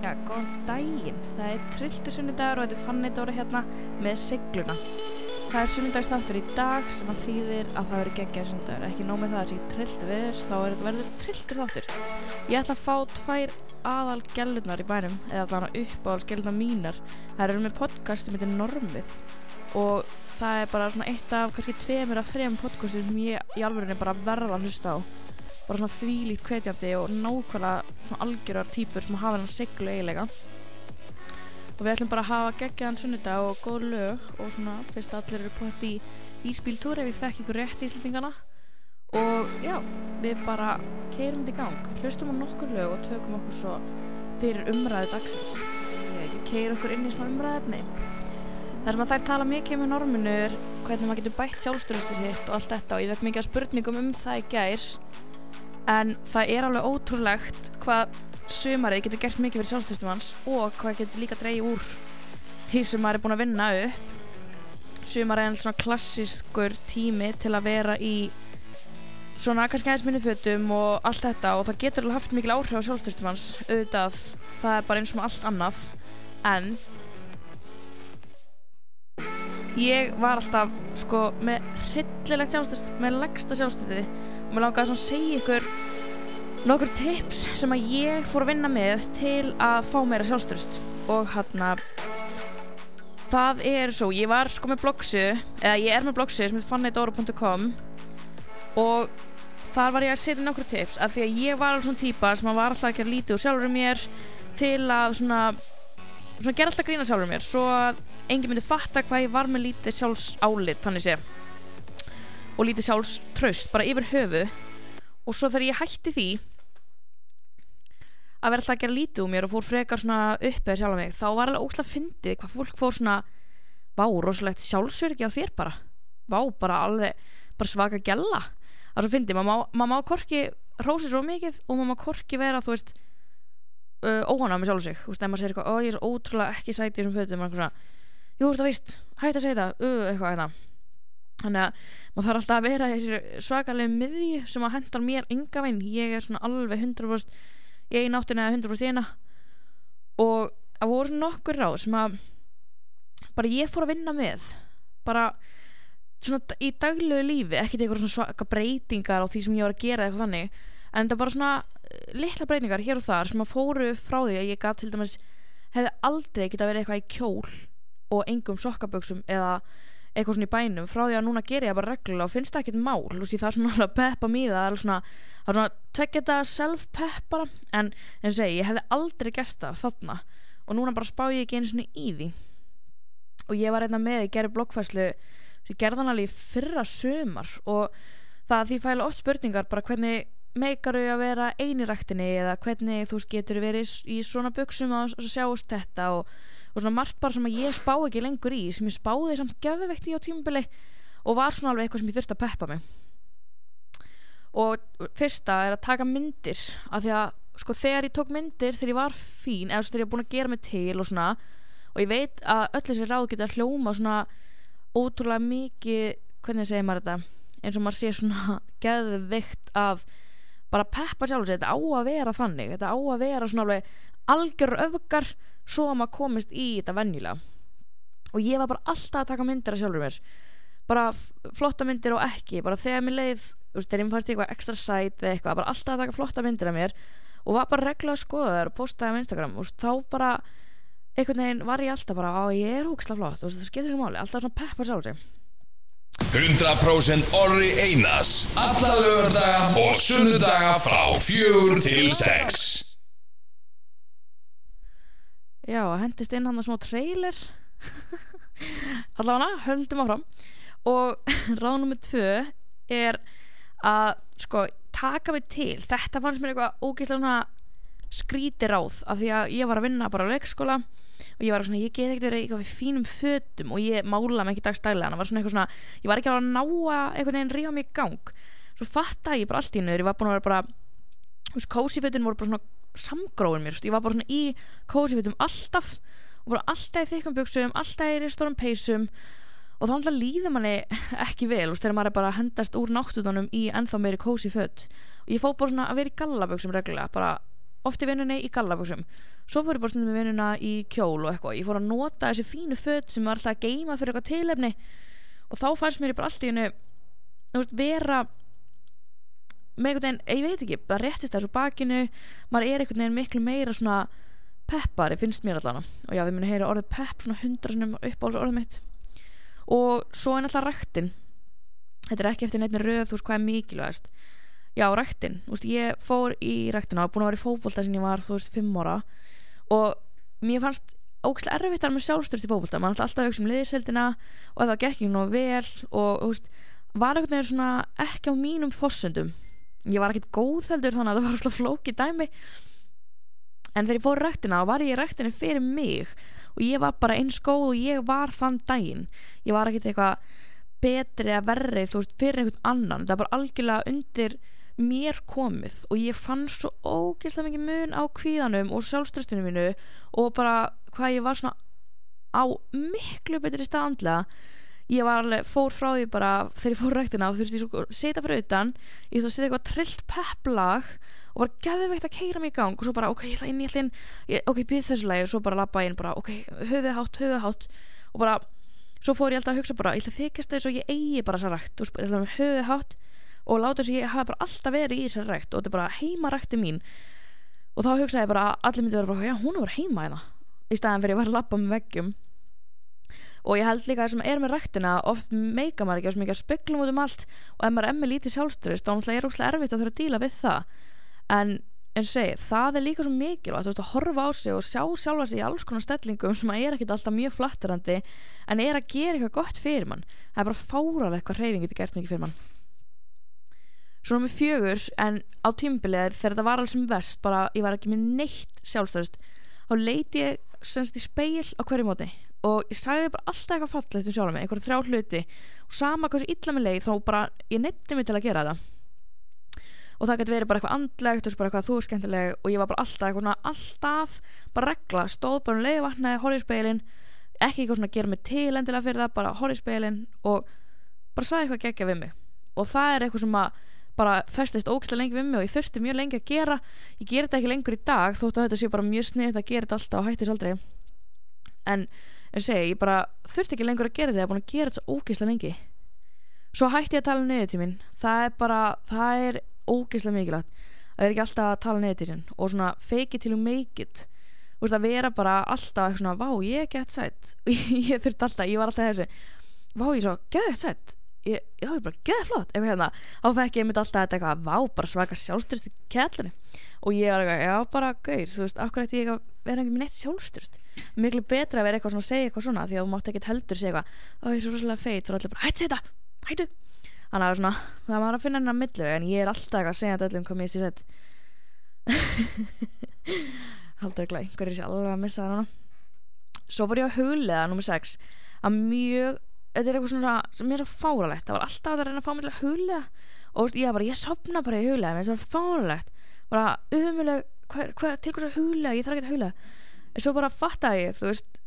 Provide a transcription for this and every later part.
Já, góðan daginn. Það er trilltu sunnudagur og þetta er fannidóra hérna með segluna. Það er sunnudagsþáttur í dag sem að þýðir að það verður geggjað sunnudagur. Ekki nómið það að það sé trillt viður, þá er verður trilltur þáttur. Ég ætla að fá tvær aðal gælunar í bænum, eða allavega uppáhals gæluna mínar. Það eru með podcast sem heitir Normið og það er bara svona eitt af kannski tveimur af þrejum podcastum sem ég í alveg bara verða að hlusta á bara svona þvílít kvetjandi og nákvæmlega svona algjörðar týpur sem hafa hennar seglu eiginlega. Og við ætlum bara að hafa geggjaðan sunnudag og góð lög og svona fyrst allir eru pott í íspíltúr ef við þekk ykkur rétt í Íslandingana og já, við bara keirum þetta í gang. Hlustum á nokkur lög og tökum okkur svo fyrir umræðu dagsins. Ég keir okkur inn í svona umræðefni Það sem að þær tala mikið um í norminu er hvernig maður getur bætt sjálfstyrstu sitt og allt þetta. Og ég vekk mikið spurningum um það í gær en það er alveg ótrúlegt hvað sumarið getur gert mikið fyrir sjálfstyrstum hans og hvað getur líka dreyið úr því sem maður er búin að vinna upp. Sumarið er svona klassiskur tími til að vera í svona kannski aðeins minni fötum og allt þetta og það getur alveg haft mikil áhrif á sjálfstyrstum hans auðvitað það er bara eins og allt annað. En ég var alltaf sko með hryllilegt sjálfstyrst með leggsta sjálfstyrti og mér langaði að segja ykkur nokkur tips sem að ég fór að vinna með til að fá meira sjálfstyrst og hann að það er svo, ég var sko með bloggsu eða ég er með bloggsu sem heit fanneidóru.com og þar var ég að setja nokkur tips af því að ég var alveg svona típa sem að var alltaf að gera lítið úr sjálfur mér til að svona, svona gera alltaf grína sjálfur mér svo að enginn myndi fatta hvað ég var með lítið sjálfs álit þannig sé og lítið sjálfs tröst bara yfir höfu og svo þegar ég hætti því að vera alltaf að gera lítið úr mér og fór frekar svona uppið að sjálfa mig þá var alveg óslátt að fyndið hvað fólk fór svona vá, rosalegt sjálfsverki á þér bara. Vá, bara alveg, bara svaka gælla. Það er svo fyndið, maður má, korki rósið svo mikið og maður má korki vera þú veist uh, óhana með sjálf sig, þú veist, ef maður segir eitthvað, ó ég er svo ótrúlega ekki sætið þessum fötum, maður svona jú, það vist, hætti að segja það uh, eitthvað hérna þannig að maður þarf alltaf að vera í svakalega miði sem að hendar mér ynga veginn. Ég er svona alveg 100% í einu áttin eða 100% í eina. Og það voru svona nokkur ráð sem að bara ég fór að vinna með bara svona í daglegu lífi ekkert eitthvað svona svaka breytingar á því sem ég var að gera eitthvað þannig en það var svona litla breytingar hér og þar sem að fóru frá því að ég gaf til dæmis hefði aldrei geta verið eitthvað í kjól og engum sokkaböksum eða eitthvað svona í bænum frá því að núna ger ég bara reglulega og finnst það ekkert mál veist, það er svona alveg peppa mýða það er svona, svona tekja þetta self-pepp bara. En en segi, ég hefði aldrei gert það þarna og núna bara spá ég ekki einu svona í því. Og ég var einna með, ég gerði bloggfæslu ég gerði hann alveg fyrra sömar og það því fæla oft spurningar bara hvernig meikar þau að vera einiræktinni eða hvernig þú getur verið í svona buksum og sjáust þetta og og svona margt bara sem að ég spá ekki lengur í sem ég spáði samt geðveikt í á tímabili og var svona alveg eitthvað sem ég þurfti að peppa mig. Og fyrsta er að taka myndir af því að sko þegar ég tók myndir þegar ég var fín eða þegar ég var búin að gera mig til og svona og ég veit að öll þessi ráð geta hljóma svona ótrúlega mikið hvernig segir maður þetta eins og maður sé svona geðveikt af bara peppa sjálf þetta á að vera þannig þetta á að vera svona alveg algjör öfgar svo að maður komist í þetta vennilega og ég var bara alltaf að taka myndir af sjálfur mér. Bara flotta myndir og ekki. Bara þegar mér leið, þú veist, þegar ég fannst eitthvað ekstra sæt eða eitthvað, bara alltaf að taka flotta myndir af mér og var bara regla að skoða þær og postaði á Instagram. Og þá bara einhvern veginn var ég alltaf bara á ég er hóksla flott. Og það skiptir ekki máli. Alltaf svona peppar sjálfur sig. 100% Orri Einars. Alla lögurdaga og sunnudaga frá fjögur til sex Já, hendist inn hann að smá trailer. Allavega höldum áfram. Og ráð nummið tvö er að sko taka mig til. Þetta fannst mér eitthvað ógeðslega skríti ráð af því að ég var að vinna bara á leikskóla og ég var svona, ég get ekkert verið eitthvað við fínum fötum og ég mála mig ekki dagstælega. Var svona ég var ekki alveg að ná að einhvern veginn ríða mig í gang. Svo fatta ég bara allt í nöður, ég var búin að vera bara kósifötun voru bara svona samgróin mér, ég var bara svona í kósifitum alltaf og bara alltaf í þykkum buksum, alltaf í stórum peysum og þá alltaf líður manni ekki vel, þegar maður er bara að hendast úr náttutunum í ennþá meiri kósiföt og ég fóð bara svona að vera í gallaböksum reglulega, bara oft í vinnunni í gallaföksum svo fór ég bara stundum í vinnuna í kjól og eitthvað ég fór að nota þessi fínu föt sem var alltaf geima fyrir eitthvað tilefni. Og þá fannst mér bara allt í hennu veist, vera með einhvern veginn, ég veit ekki, bara réttist þessu bakinu maður er einhvern veginn miklu meira svona peppari finnst mér allan og já þið muni heyra orðið pepp svona hundra svona upp á orðið mitt. Og svo er náttúrulega rættin þetta er ekki eftir neittni röð þú veist hvað er mikilvægast. Já rættin, þú veist ég fór í rættina og búin að vera í fókbólta sem ég var þú veist fimm ára. Og mér fannst ógæslega erfitt að með sjálfstörst í fókbólta maður alltaf hugsa um liðseldina og það gekk ekki nú vel og þú veist var veginn svona ekki á mínum fossundum ég var ekkert góð heldur þannig að það var alltaf flóki dæmi. En þegar ég fór rættina var ég í rættinu fyrir mig og ég var bara eins góð og ég var þann daginn. Ég var ekkert eitthvað betri að verri þú veist fyrir einhvern annan. Það var algjörlega undir mér komið og ég fann svo ógeðslega mikið mun á kvíðanum og sjálfströstunum mínu og bara hvað ég var svona á miklu betri staðandlega ég var alveg, fór frá því bara þegar ég fór rættina og þurfti ég svo setja fyrir utan ég þurfti að setja eitthvað trillt pepplag og bara geðveikt að keira mig í gang og svo bara ok, ég ætla inn, ég ætla inn ég, ok, býð þessu lagi og svo bara lappa inn bara ok, höfuð hátt, höfuð hátt og bara, svo fór ég alltaf að hugsa bara ég ætla að þykast þess og ég eigi bara þessa rækt og ætla að höfuð hátt og láta þess að ég hafa bara alltaf verið í þessari rækt og þetta er bara heima rækti mín. Og þá hugsaði ég bara allir myndi vera bara, já, hún er bara heima hérna í staðan fyrir að vera að lappa með veggjum og ég held líka að það sem er með ræktina oft meika maður ekki á svo mikið að speklum út um allt. Og ef maður er með lítið sjálfströst þá er það erfitt að þurfa að díla við það. En en segi, það er líka svo mikilvægt veist, að horfa á sig og sjá sjálfa sig í alls konar stellingum sem er ekkit alltaf mjög flatterandi en er að gera eitthvað gott fyrir mann. Það er bara fáralegt hvað hreyfing getur gert mikið fyrir mann. Svona með fjögur en á tímbilið þegar þetta var alls sem vest bara ég var ekki með neitt sjálfstæðust þá leiti ég semst í speil á hverju móti og ég sagði bara alltaf eitthvað fallegt um sjálf mig, eitthvað þrjá hluti. Og sama hversu illa með leið þá bara ég neytti mig til að gera það. Og það getur verið bara eitthvað andlegt og bara eitthvað þú er skemmtileg. Og ég var bara alltaf eitthvað svona alltaf bara regla, stóð bara um leiðvatnaði horfið í speilin, ekki eitthvað svona gera mig til endilega fyrir það, bara horfið í speilin og bara sagði eitthvað gegja við mig. Og það er eitthvað sem að bara festist ógislega lengi við mig og ég þurfti mjög lengi að gera. Ég ger þetta ekki lengur í dag þótt að þetta sé bara mjög snið að gera þetta alltaf og hættis aldrei. En en segi, ég bara þurfti ekki lengur að gera þetta ég er búin að gera þetta svo ógislega lengi. Svo hætti ég að tala um neðutímin það er bara, það er ógeðslega mikilvægt að vera ekki alltaf að tala neytið sinn og svona fake it till you make it. Og það vera bara alltaf svona vá ég get sætt. Ég þurfti alltaf, ég var alltaf þessi vá ég svo, get sætt ég, já ég bara, get flott. Hérna, þá fekk ég mitt alltaf eitthvað vá bara svaka sjálfstyrst í kællinni og ég var eitthvað, já bara gauð þú veist, akkur ætti ég vera ekki með neitt sjálfstyrst miklu betra að vera eitthvað svona að segja eitthvað svona því að þú mátt ekki heldur segja eitthvað, ó ég er svo rosalega feit, þú er allir bara, hættu þetta, hættu. Þannig að svona, það var að finna hennar millu en ég er alltaf að segja þetta öllum hvað mér sé sett. Haldur ekki einhverjir sé alveg að missa það núna. Svo fór ég að huglega nummer 6 að mjög, þetta er eitthvað svona sem er svo fáralegt, það var alltaf að reyna að fá mig til að huglega og ég var, ég sopna bara í huglega, það var fáralegt bara hvað, til hvers að huglega ég þarf ekki að huglega en svo bara fattaði ég, þú veist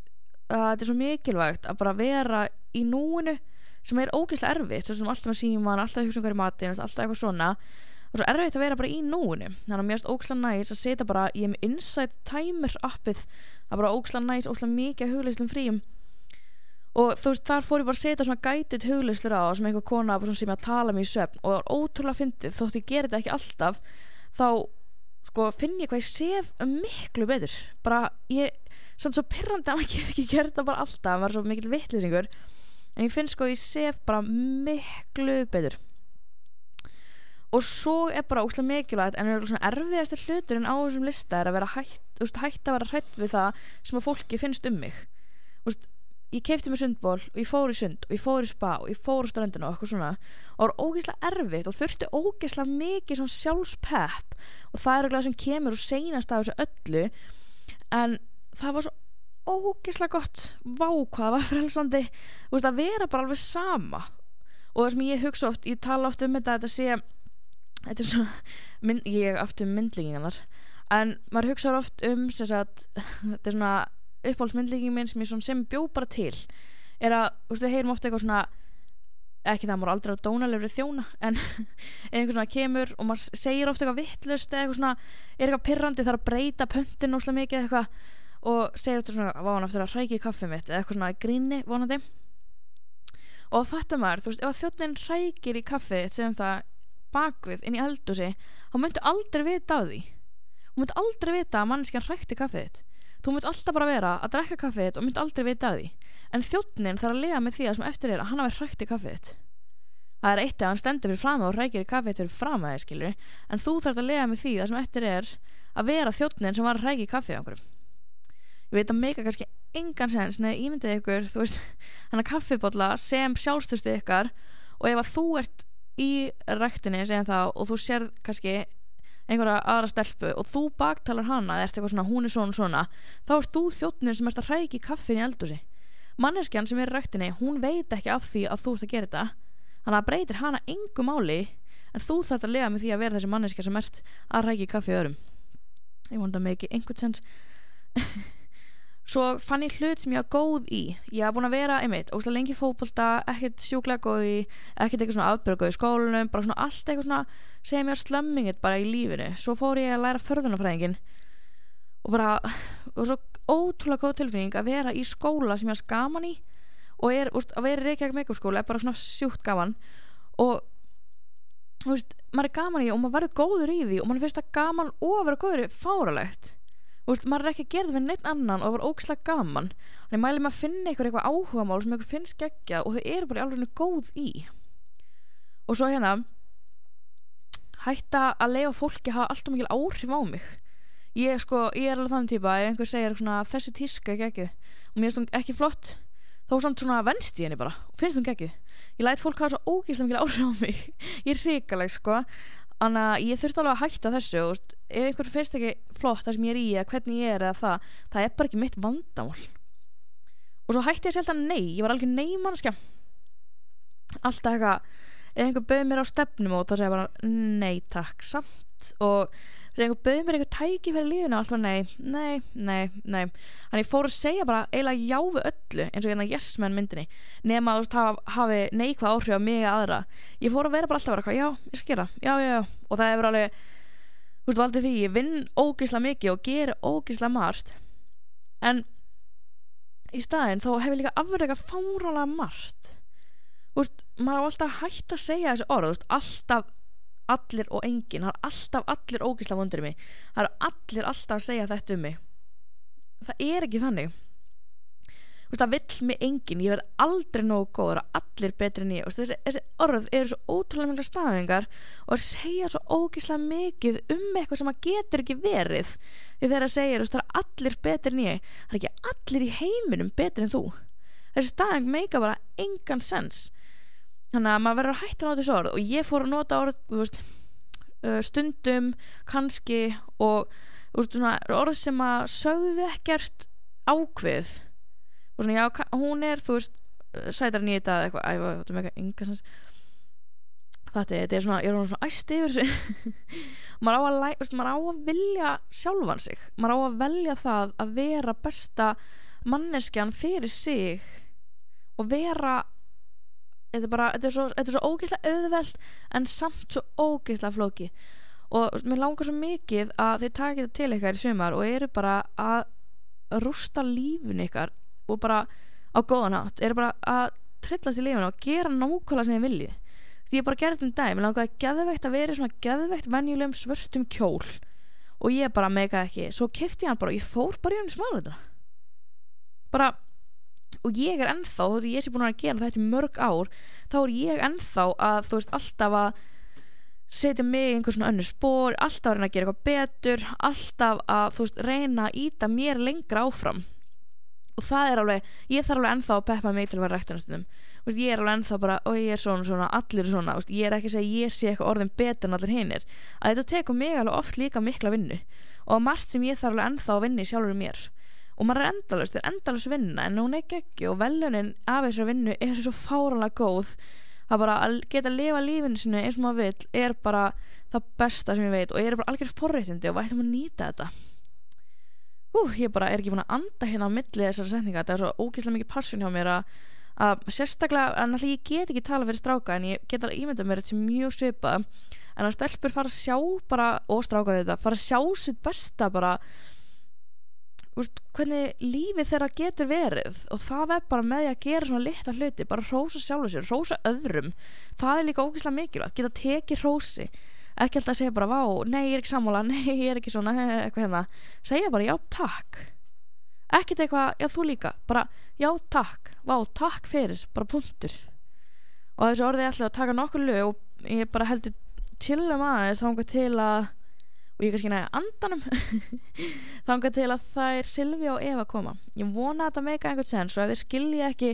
að þetta er svo mikilvægt að bara vera í núinu sem er ógeðslega erfitt. Svo sem alltaf með síman, alltaf að hugsa um hverju matin alltaf eitthvað svona. Og svo erfitt að vera bara í núinu. Þannig að mér erst ógeðslega næst að setja bara ég er með Insight Timer appið er bara ógeðslega næst, ógeðslega mikið hugleislum fríum og þú veist þar fór ég bara að setja svona gætið hugleislur á sem einhver kona sem ég að tala mér í söfn og það var ótrúlega fyndið. Þótt ég ger þetta ekki alltaf þá sko finn ég hvað ég sef miklu betur. Bara ég, samt svo pirrandi að maður get ekki gert það bara alltaf maður er svo mikil vittlýsingur en ég finn sko ég sef bara miklu betur. Og svo er bara óslægt mikilvægt en er erfiðastir hlutur en á þessum lista er að vera hætt, veist, hætt að vera hrætt við það sem að fólki finnst um mig. Veist, ég keipti mig sundból og ég fór í sund og ég fór í spa og ég fór á strandinu og eitthvað svona. Og það var ógeðslega erfitt og þurfti ógeðslega mikið svona sjálfspepp. Og það er eitthvað sem kemur og seinast af þessu öllu. En það var svo ógeðslega gott. Vákvað var frelsandi. Veist, að vera bara alveg sama. Og það sem ég hugsa oft, ég tala oft um þetta að þetta sé þetta svona, mynd, ég aftur um myndlingingar en maður hugsa oft um sagt, þetta er svona uppáhaldsmyndlingin minn sem sem bjó bara til er að, þú veist, við heyrum ofta eitthvað svona ekki það, maður er aldrei á dónalegri þjóna en ef einhver svona kemur og maður segir ofta eitthvað vittlust eða eitthvað svona er eitthvað pirrandi þarf að breyta pöntin óslega mikið eða eitthvað og segir ofta svona vá hann eftir að hrækja í kaffið mitt eða eitthvað svona gríni vonandi. Og það fattar maður, þú veist, ef þjóttin hrækir í kaffið sem það bakvið inn í eldúsi þá myndu aldrei vita á því. Þú myndu aldrei vita að manneskjan hrækti kaffið þú myndu alltaf bara vera að drekka kaffið og myndu aldrei vita á því. En þjóttin þarf að lega með því að sem eftir er að hann hafi hrækti kaffið þitt. Það er eitt að hann stendur fyrir fram og hrækir í kaffið fyrir fram að þið skilur en þú þarf að lega með því að sem eftir er að vera þjóttin sem var að hrækja í kaffið einhverjum. Ég veit að meika kannski engan sens neða ímyndið ykkur veist, hann að kaffibotla sem sjálfstöðstu ykkar og ef að þú ert í ræktinni og þú sér kannski einhverja aðra stelpu og þú baktalar hana eða ert eitthvað svona hún er svona svona þá ert þú þjóttnin sem ert að hrækja í kaffin í eldúsi manneskjan sem er í ræktinni hún veit ekki af því að þú ert að gera þetta. Þannig að breytir hana engu máli en þú þarf að lega með því að vera þessi manneskja sem ert að hrækja í kaffi öðrum. Ég vona að mikið einhvern sens. Svo fann ég hlut sem ég var góð í. Ég haf búin að vera, einmitt, óslega lengi fókbalta ekkert sjúklega góð í ekkert eitthvað svona afbyrgóð í skólanum bara svona allt eitthvað svona segja mér slömmingit bara í lífinu. Svo fór ég að læra förðunafræðingin og bara og svo ótrúlega góð tilfinning að vera í skóla sem ég har skaman í og er, úst, að vera í Reykjavík make-up skóla er bara svona sjúkt gaman. Og þú veist, maður er gaman í og maður verður góður í því og maður finnst það gaman og að vera góður í fáralegt Þú veist, maður er ekki að gera það með neitt annan og var ógislega gaman. Þannig mælið maður að finna ykkur eitthvað áhuga mál sem ykkur finnst geggjað og þau eru bara í alveg góð í. Og svo hérna hætta að leifa fólki að hafa alltaf mikil áhrif á mig. Ég sko, ég er alveg þannig típa ef einhver segir svona þessi tíska geggið og mér finnst hún ekki flott þá er svona venst í henni bara og finnst hún geggið ég læt fólk hafa svo ógislega mikil áhrif á mig. Ég er hrikaleg sko. Þannig að ég þurfti alveg að hætta þessu og ef einhver finnst ekki flott það sem ég er í eða hvernig ég er eða það það er bara ekki mitt vandamál. Og svo hætti ég sjálf að nei ég var alveg nei mannskja alltaf eitthvað ef einhver bauð mér á stefnum og það segja bara nei takk samt. Og ef einhver bauð mér einhver tæki fyrir lífinu alltaf nei, nei, nei, nei. Þannig ég fór að segja bara eiginlega já við öllu eins og hérna yes menn myndinni nema að veist hafi neikvað áhrif á mig aðra. Ég fór að vera bara alltaf vera já, ég skal gera, já, já, já. Og það hefur alveg þú veist, valdið því, ég vinn ógísla mikið og ger ógísla margt. En í staðin þá hefur líka afverðið fáralega margt. Þú veist, maður á alltaf hægt að segja þessi orð, veist, alltaf allir og enginn, það er alltaf allir ógísla vondur í mig, það eru allir alltaf að segja þetta um mig. Það er ekki þannig. Það vill mig enginn, ég verð aldrei nógu góð, það eru allir betri en ég. Þessi, þessi orð eru svo ótrúlega mjög staðingar og það segja svo ógísla mikið um eitthvað sem maður getur ekki verið. Því þegar það segir, það eru allir betri en ég. Það er ekki allir í heiminum betri en þú. Þessi staðing meika bara engan sens þannig að maður verður að hætta að nota þessu orð og ég fór að nota orð veist, stundum, kannski og veist, svona, orð sem að sögðu ekkert ákveð. Og svona já, hún er þú veist, sætar nýta eða eitthvað, æfa, þetta er með eitthvað enga sens. Þetta er, er svona, ég er svona æst yfir þessu. Maður, á að, veist, maður á að vilja sjálfan sig. Maður á að velja það að vera besta manneskjan fyrir sig og vera þetta er bara, þetta er svo, þetta er svo ógeðslega auðveld en samt svo ógeðslega flóki og mér langar svo mikið að þið takir þetta til ykkar í sumar og eru bara að rústa lífin ykkar og bara á góðan átt, eru bara að trillast í lífin og gera nákvæmlega sem þið viljið. Því ég bara gerði þetta um dag, mér langar að geðveikt að vera svona geðveikt venjulegum svörstum kjól. Og ég bara meikaði ekki. Svo kefti ég hann bara og ég fór bara í hann smála þetta bara og ég er ennþá, þótt ég sé búin að gera þetta í mörg ár, þá er ég ennþá að þú veist alltaf að setja mig í einhvers svona önnu spór alltaf að reyna að gera eitthvað betur alltaf að þú veist reyna að íta mér lengra áfram. Og það er alveg, ég þarf alveg ennþá að peppa mig til að vera rættunastundum ég er alveg ennþá bara, og ég er svona svona, allir er svona veist, ég er ekki að segja ég sé eitthvað orðin betur en allir hinnir að þetta tekur mig alveg oft líka mikla vinnu. Og margt sem ég þarf alveg ennþá að vinni sjálfur mér og maður er endalust, þetta er endalust vinna en hún er geggi og velunin af þessari vinnu er svo fáranlega góð. Að bara að geta að lifa lífinu sinu eins og maður vil er bara það besta sem ég veit og ég er bara algjör forréttindi og vært um að nýta þetta. Ú, ég bara er ekki búin að anda hérna á milli þessari setninga. Þetta er svo ógeðslega mikið passion hjá mér að, að sérstaklega, en alltaf ég get ekki tala fyrir stráka en ég get alveg ímyndað mér þetta sem mjög svipað. En að stelpur fara að sjá bara, og stráka þetta, fara að sjá sitt besta bara úst, hvernig lífið þeirra getur verið og það er bara með því að gera svona litla hluti, bara rósa sjálfur sér rósa öðrum, það er líka ógeðslega mikilvægt geta tekið rósi ekki alltaf að segja bara, vá, nei, ég er ekki sammála nei, ég er ekki svona, eitthvað hérna. Segja bara, já, takk. Ekkert eitthvað, já, þú líka, bara já, takk, vá, takk fyrir bara punktur. Og þessu orðið er alltaf að taka nokkur lög og ég bara heldur chillum aðeins þángar til að og ég kannski næja andanum. Þángar til að það er Silvi og Eva koma. Ég vona að þetta meika einhvern sens og ef þið skilji ekki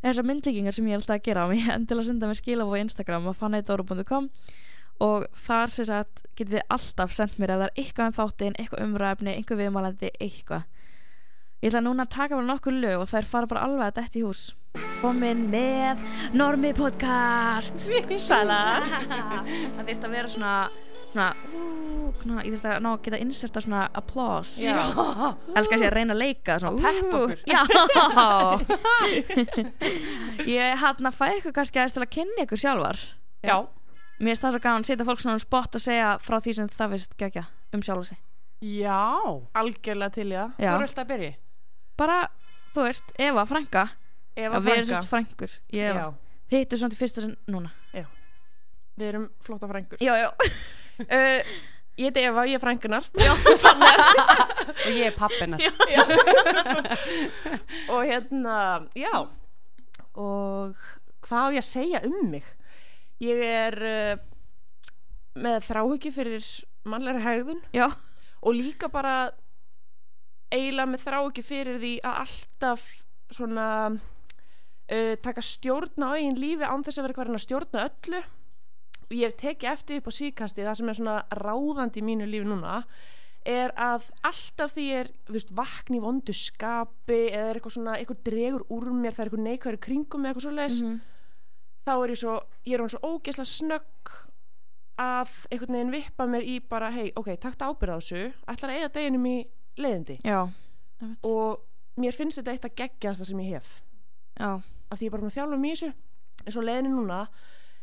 þessar myndlíkingar sem ég er alltaf að gera ég endilega að senda mig skilaf á Instagram að fanneitdóru.com og þar sem sagt getið þið alltaf sendt mér ef það er eitthvað um þáttinn, eitthvað umræfni eitthvað viðmálandi, eitthvað. Ég ætla núna að taka bara nokkur lög og þær fara bara alveg að detti í hús. Komin með Normi podcast. Sæla það þurft að vera svona svona, ú, svona ég þurft að ná að geta inserta svona applause. Já. elskar sér að reyna að leika svona, Peppa okkur. ég hann að fæ ykkur kannski aðeins til að kynna ykkur sjálfar. Já, mér finnst það svo gaman að setja fólk svona á spott og segja frá því sem það finnst gegja um sjálfa sig. Já. Algjörlega til í það. Já. er alltaf að byrja? Bara, þú veist, Eva, frænka. Eva já, við erum frænka. sérst frængur ég Já, hittu svona til fyrsta sinn núna. Við erum flotta frængur já, já, uh, Ég heiti Eva, ég er frængunar og ég er pappina og hérna, já. Og hvað á ég að segja um mig? Ég er uh, með þráhyggju fyrir mannlega hegðun. Já, og líka bara eiginlega með þráhyggju fyrir því að alltaf svona uh, taka stjórn á eigin lífi án þess að vera hverjana að stjórna öllu og ég hef tekið eftir upp á síkasti það sem er svona ráðandi í mínu lífi núna er að alltaf því er þú veist, vakni vondu skapi eða er eitthvað svona, eitthvað dregur úr mér það er eitthvað neikvæður kringum með eitthvað svoleiðis Mhm. þá er ég svo, ég er hún svo ógeðslega snögg að einhvern veginn vippa mér í bara, hei, ok, takk ábyrð á þessu ætlar að eigða deginum í leiðindi. Já, og mér finnst þetta eitt að geggjast sem ég hef. Já, að því ég er bara mig í þessu eins og leiðinu núna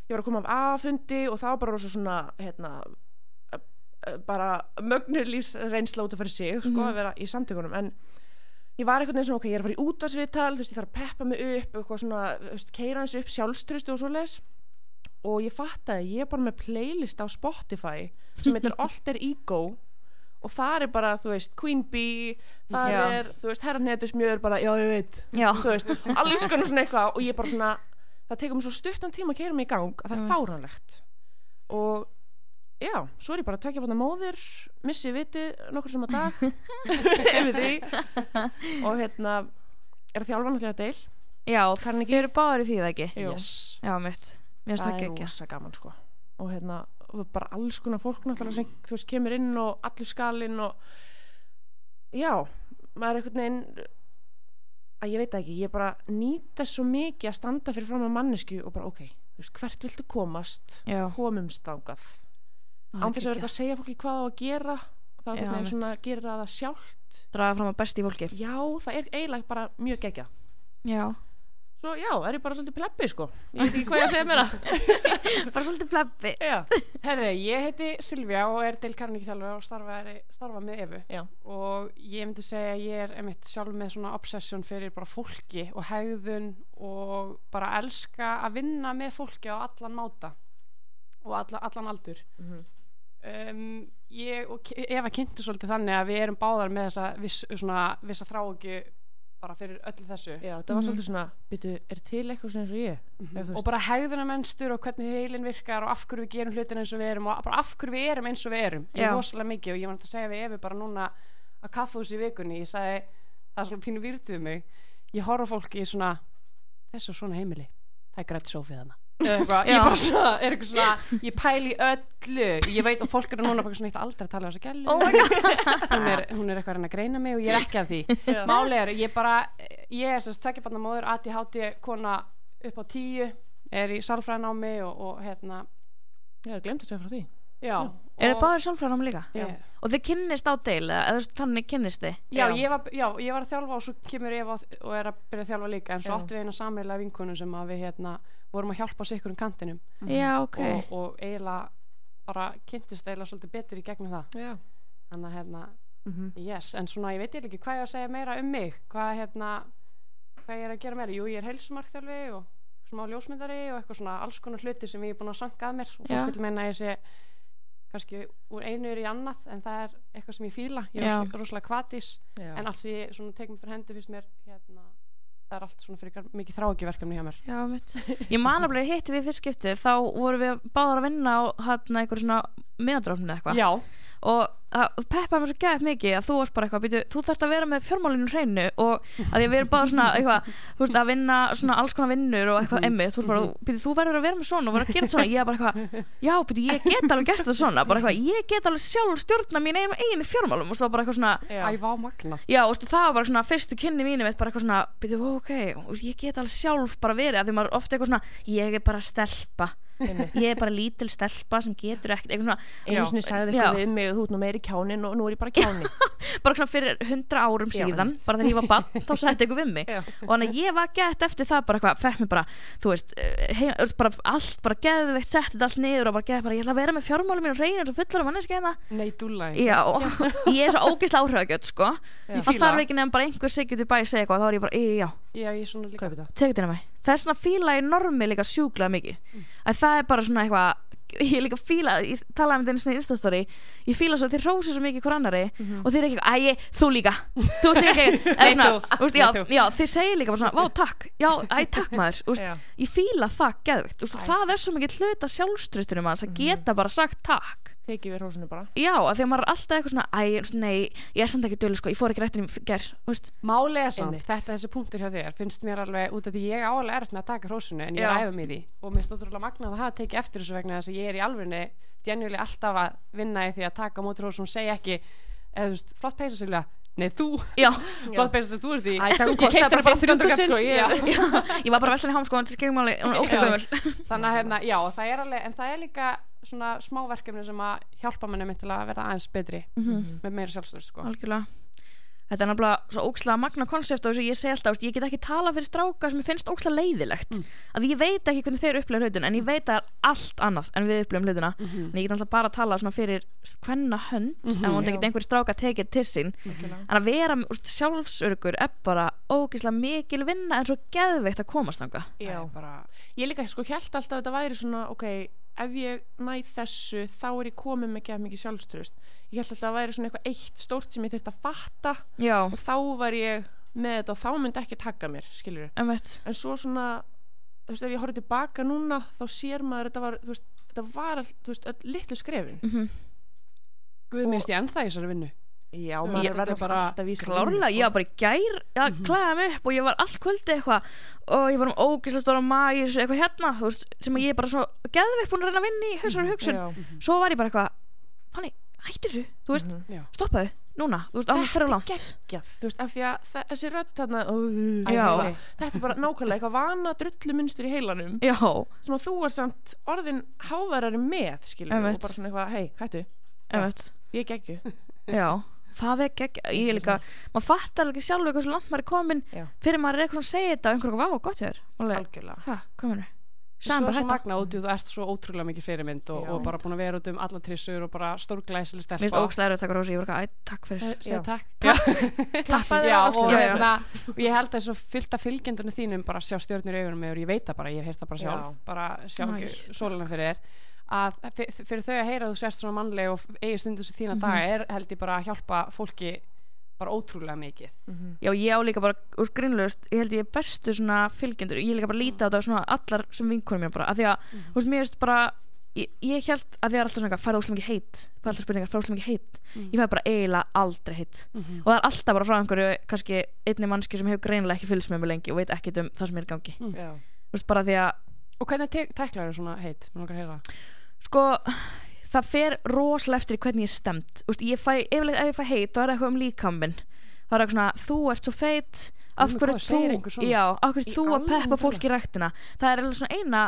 ég var að koma af aðfundi og það var bara rosa svona hérna bara mögnur lífsreynsla út af fyrir sig sko Mhm. að vera í samtökunum en ég var einhvern veginn svona ok, ég er bara í útvarsviðtal þú veist, ég þarf að peppa mig upp eitthvað svona, þú veist, keira hans upp sjálfstrustu og svo leis og ég fattaði, ég er bara með playlist á Spotify sem heitir Alter Ego og það er bara, þú veist, Queen Bee það Já. er, þú veist, Herran Hetusmjör bara, já, ég veit já, þú veist, alls konar svona eitthvað og ég bara svona, það tekur mér svo stuttan tíma að keira mig í gang að það er Einmitt. fáránlegt. Og já, svo er ég bara að tekja móðir missi viti nokkur sem að dag. Og hérna er að þjálfa náttúrulega deil? Já ekki- þið eru báður í því það ekki? Yes. já, mitt, mér finnst það það er rosa gaman sko. Og hérna, bara alls konar fólk náttúrulega sem, þú veist, kemur inn og allur skalinn og já, maður er einhvern veginn að ég veit ekki, ég bara nýta svo mikið að standa fyrir fram að mannesku og bara ok, þú veist, hvert viltu komast? Já, komumst þangað. Það án er þess að eitthvað að segja fólki hvað á að gera þá veginn einmitt. svona gerir það það sjálft. Draga fram að besti fólki. Já, það er eiginlega bara mjög gegja já, svo já, er ég bara svolítið pleppi sko. Ég veit ekki hvað ég að segja mér það bara svolítið plebbi. Já, Herði, ég heiti Silvía og er til Karník þjálfur og starfa, starfa með Efu já, og ég myndi segja að ég er einmitt sjálf með svona obsession fyrir bara fólki og hegðun og bara elska að vinna með fólki á allan máta og alla, allan aldur. Mhm. um, ég og Eva kynntu svolítið þannig að við erum báðar með þessa viss, svona, vissa þráugi bara fyrir öllu þessu. Já, það var Mhm. svolítið svona byrju, er til eitthvað svona eins og ég? Mhm. Eða þú og bara hegðunarmenstur og hvernig heilin virkar og af hverju við gerum hlutin eins og við erum og bara af hverju við erum eins og við erum. Ég rosalega mikið og ég var náttúrulega að segja við Efi bara núna að kaffahús í vikunni ég sagði, það er svona fínu virtuð mig. Ég horfa fólki í svona þessu svona heimili, það er grætt sófið hana eitthvað, ég Já. bara svona, er eitthvað svona ég pæli í öllu. Ég veit og fólk eru núna bara svona eitt aldrei að tala um þessa gælu oh my god. Hún, er, hún er eitthvað að reyna að greina mig og ég er ekki að því. Máli er, ég bara ég er þess að tvekja banna móður ADHD kona upp á tíu er í salfræðinámi og, og hérna. Já, ég glemt að segja frá því. Já, er það báður sjálfræðanum líka? Já. og þið kynnist á deil eða eða þú veist, þannig kynnist þið? Já, Já. Ég var, já, ég var að þjálfa og svo kemur Eva og er að byrja að þjálfa líka en svo Já. áttum við eina sammeila vinkonu sem að við hérna vorum að hjálpa sig ykkur um kantinum já, ok, og, og eiginlega bara kynntist eiginlega svolítið betur í gegnum það. Já. þannig að hérna, Mhm. yes, en svona ég veit ég ekki hvað ég á að segja meira um mig. Hvað hérna, hvað ég er að gera meira? Jú, ég er heilsumarkþjálfi og smá ljósmyndari og eitthvað svona alls konar hluti sem ég er búin að sanka að mér. Og fólk vil meina að ég sé kannski úr einu er í annað en það er eitthvað sem ég fíla. Ég er rosalega kvatis Já. en allt sem ég svona tekum fyrir hendur finnst mér hérna, það er allt svona fyrir mikið þrákiverkefni hjá mér. Já, mitt ég man að bli hitti við fyrst skiptið þá vorum við báðar að vinna á hérna einhver svona miðadrófni eða eitthvað. Já, og það peppaði mér svo gæð mikið að þú varst bara eitthvað, býtu, þú þarft að vera með fjármálinu hreinu og að því að við erum bara svona eitthvað, þú veist, að vinna svona alls konar vinnur og eitthvað emmi, þú veist bara, býtu, þú verður að vera með svona og vera að gera þetta svona, ég er bara eitthvað já, býtu, ég get alveg gert það svona, bara eitthvað ég get alveg sjálf stjórna mín eigin, eigin fjármálum og svo bara eitthvað svona, Já. æfa á magna já, og það var bara svona fyrstu kynni mínu mitt, bara eitthvað svona, býtu, ok og ég get alveg sjálf bara verið, eitthvað ég er bara lítil stelpa sem getur ekkert, eitthvað einu sinni sagði eitthvað við mig þú ert nú meiri kjánin og nú er ég bara kjáni. Bara svona fyrir hundra árum Já, síðan bara þegar ég var bann, þá sætti ykkur við mig. Já. og þannig að ég var gett eftir það bara eitthvað, fekk mér bara, þú veist, eh, heim, bara allt, bara geðveitt, setti þetta allt niður og bara geð bara, ég ætla að vera með fjármálum mín og reyna eins og fullar manneski hérna. Og ég er svo ógislega áhrifagjöld sko, það þarf ekki nefn bara einhver eitthvað, þá er ég bara, "Í, já, já, ég er svona líka það það er svona fíla í normi líka sjúklega mikið. Að það er bara svona eitthvað ég líka fíla, ég talaði um þetta einu svona í instastóri ég fíla svo að þið rósið svo mikið hver annari og þið er ekki, æ, þú líka. Þú ekki, eða svona veist, já, já, þið segir líka bara svona, vá, takk. Já, æ, takk maður, Já. ég fíla það geðvikt, og það er svo mikið hluta sjálfströstunum hans að geta bara sagt takk tekið við hrósinu bara. Já, að því að maður er alltaf eitthvað svona, æ, nei ég er samt ekki dölu, sko, ég fór ekki réttin í ger, þú veist, Máli er samt, Einmitt. þetta þessi punktur hjá þér finnst mér alveg út af því ég áalega erft með að taka hrósinu en ég er æfa mér því. Og mér stóttur alveg magnað að hafa tekið eftir þessu vegna þess að ég er í alvegni djenjulega alltaf að vinna í því að taka hrósum og segja ekki eða þú veist, flott peysa Silja. Nei þú, já, flott peysa sem þú ert í. Æ, það Ég keypti bara hana fyrir 15 kall, 3000 sko, ég- já. já, ég var bara veslan í hámskóðan er þannig að hérna, já, það er alveg en það er líka svona smáverkefni sem að hjálpa manni mitt til að verða aðeins betri Mhm. með meira sjálfstöð sko. algjörlega þetta er nefnilega svo ókslega magna konsept og þess að ég segi alltaf, ég get ekki tala fyrir stráka sem ég finnst ókslega leiðilegt Mm. að ég veit ekki hvernig þeir upplega hlutin en ég veit að það er allt annað en við upplegum hlutina Mhm. en ég get alltaf bara að tala svona fyrir hvenna hönd Mhm. en hún ekki einhver stráka tekið til sín Algjörlega. en að vera úst, sjálfsörgur er bara ógislega mikil vinna en svo geðveikt að komast þanga Já. Það bara, ég líka sko held alltaf að þetta væri svona ok, ef ég næ þessu þá er ég komið með ekki mikið sjálfströst ég held alltaf að það væri svona eitthvað eitt stórt sem ég þurft að fatta já, og þá var ég með þetta og þá myndi ekki taka mér skilur emmitt en svo svona þú veist ef ég horfði tilbaka núna þá sér maður þetta var þú veist, þetta var all, þú veist, öll litlu skrefin. Mm guð minnst ég þessari vinnu já, Ég- maður verður er bara klárlega, ég var bara í gær að Mhm. klæða mig upp og ég var allt kvöldi eitthvað og ég var um ógislega stóra magi eitthvað hérna, þú veist, sem að ég er bara svo geðveikt búin að reyna að vinna í hausar og hugsun. já, svo var ég bara eitthvað Fanny, hættu þessu, þú veist, Mhm. Já. stoppaðu núna, þú veist, það fyrir langt. geggjað, þú veist, af því að þessi rödd þarna, ó, þetta er bara nákvæmlega eitthvað vana drullu munstur í heilanum já, sem að þú er samt orðin hávarari með, Einmitt. og bara svona eitthvað, hei, hættu, ég geggju já, það er gegg ég er líka, maður fattar ekki sjálf eitthvað svo langt maður er komin Já. fyrir maður er eitthvað að segja þetta og einhverjum, vá, gott alveg, algjörlega. Svo, svo magna út í þú ert svo ótrúlega mikið fyrirmynd og, og bara búin að vera út um alla trissur og bara stórglæsileg stelpa. Ógstlega erfið að taka rósi, ég var eitthvað, æ, takk fyrir. Eh, Já. segi takk. Klappaði á og, hérna, og ég held að þessu fyllt af fylgjendunum þínum bara sjá stjórnir í augunum og ég veit það bara, ég hef heyrt það bara sjálf. Já. bara sjá ekki sólunum fyrir þér að fyr- fyrir þau að heyra að þú sérst svona mannleg og eigi stundu sem þína daga er held ég bara að hjálpa fólki bara ótrúlega mikið. Mhm. Já, ég á líka bara, úr grinnlegust ég held ég bestu svona fylgjendur. Ég líka bara líta á þetta svona allar sem vinkonum mér bara, af því að, þú veist, mér veist bara ég, ég held að því er alltaf svona eitthvað, færðu óslega mikið heit færðu alltaf spurningar, færðu óslega mikið heit Mm. ég fæði bara eiginlega aldrei heit Mhm. og það er alltaf bara frá einhverju, kannski einni mannski sem hefur greinilega ekki fylgst með mig lengi og veit ekkit um það sem er gangi, já, þú veist, að og hvernig tæklar þú svona heit, sko, það fer rosalega eftir í hvernig ég er stemt Úst, ég fæ, ef ég fæ heit, þá er það eitthvað um líkaminn þá er eitthvað svona, þú ert svo feit af hverju þú já, af hverju þú að peppa fólk í ræktina? Það er alveg svona eina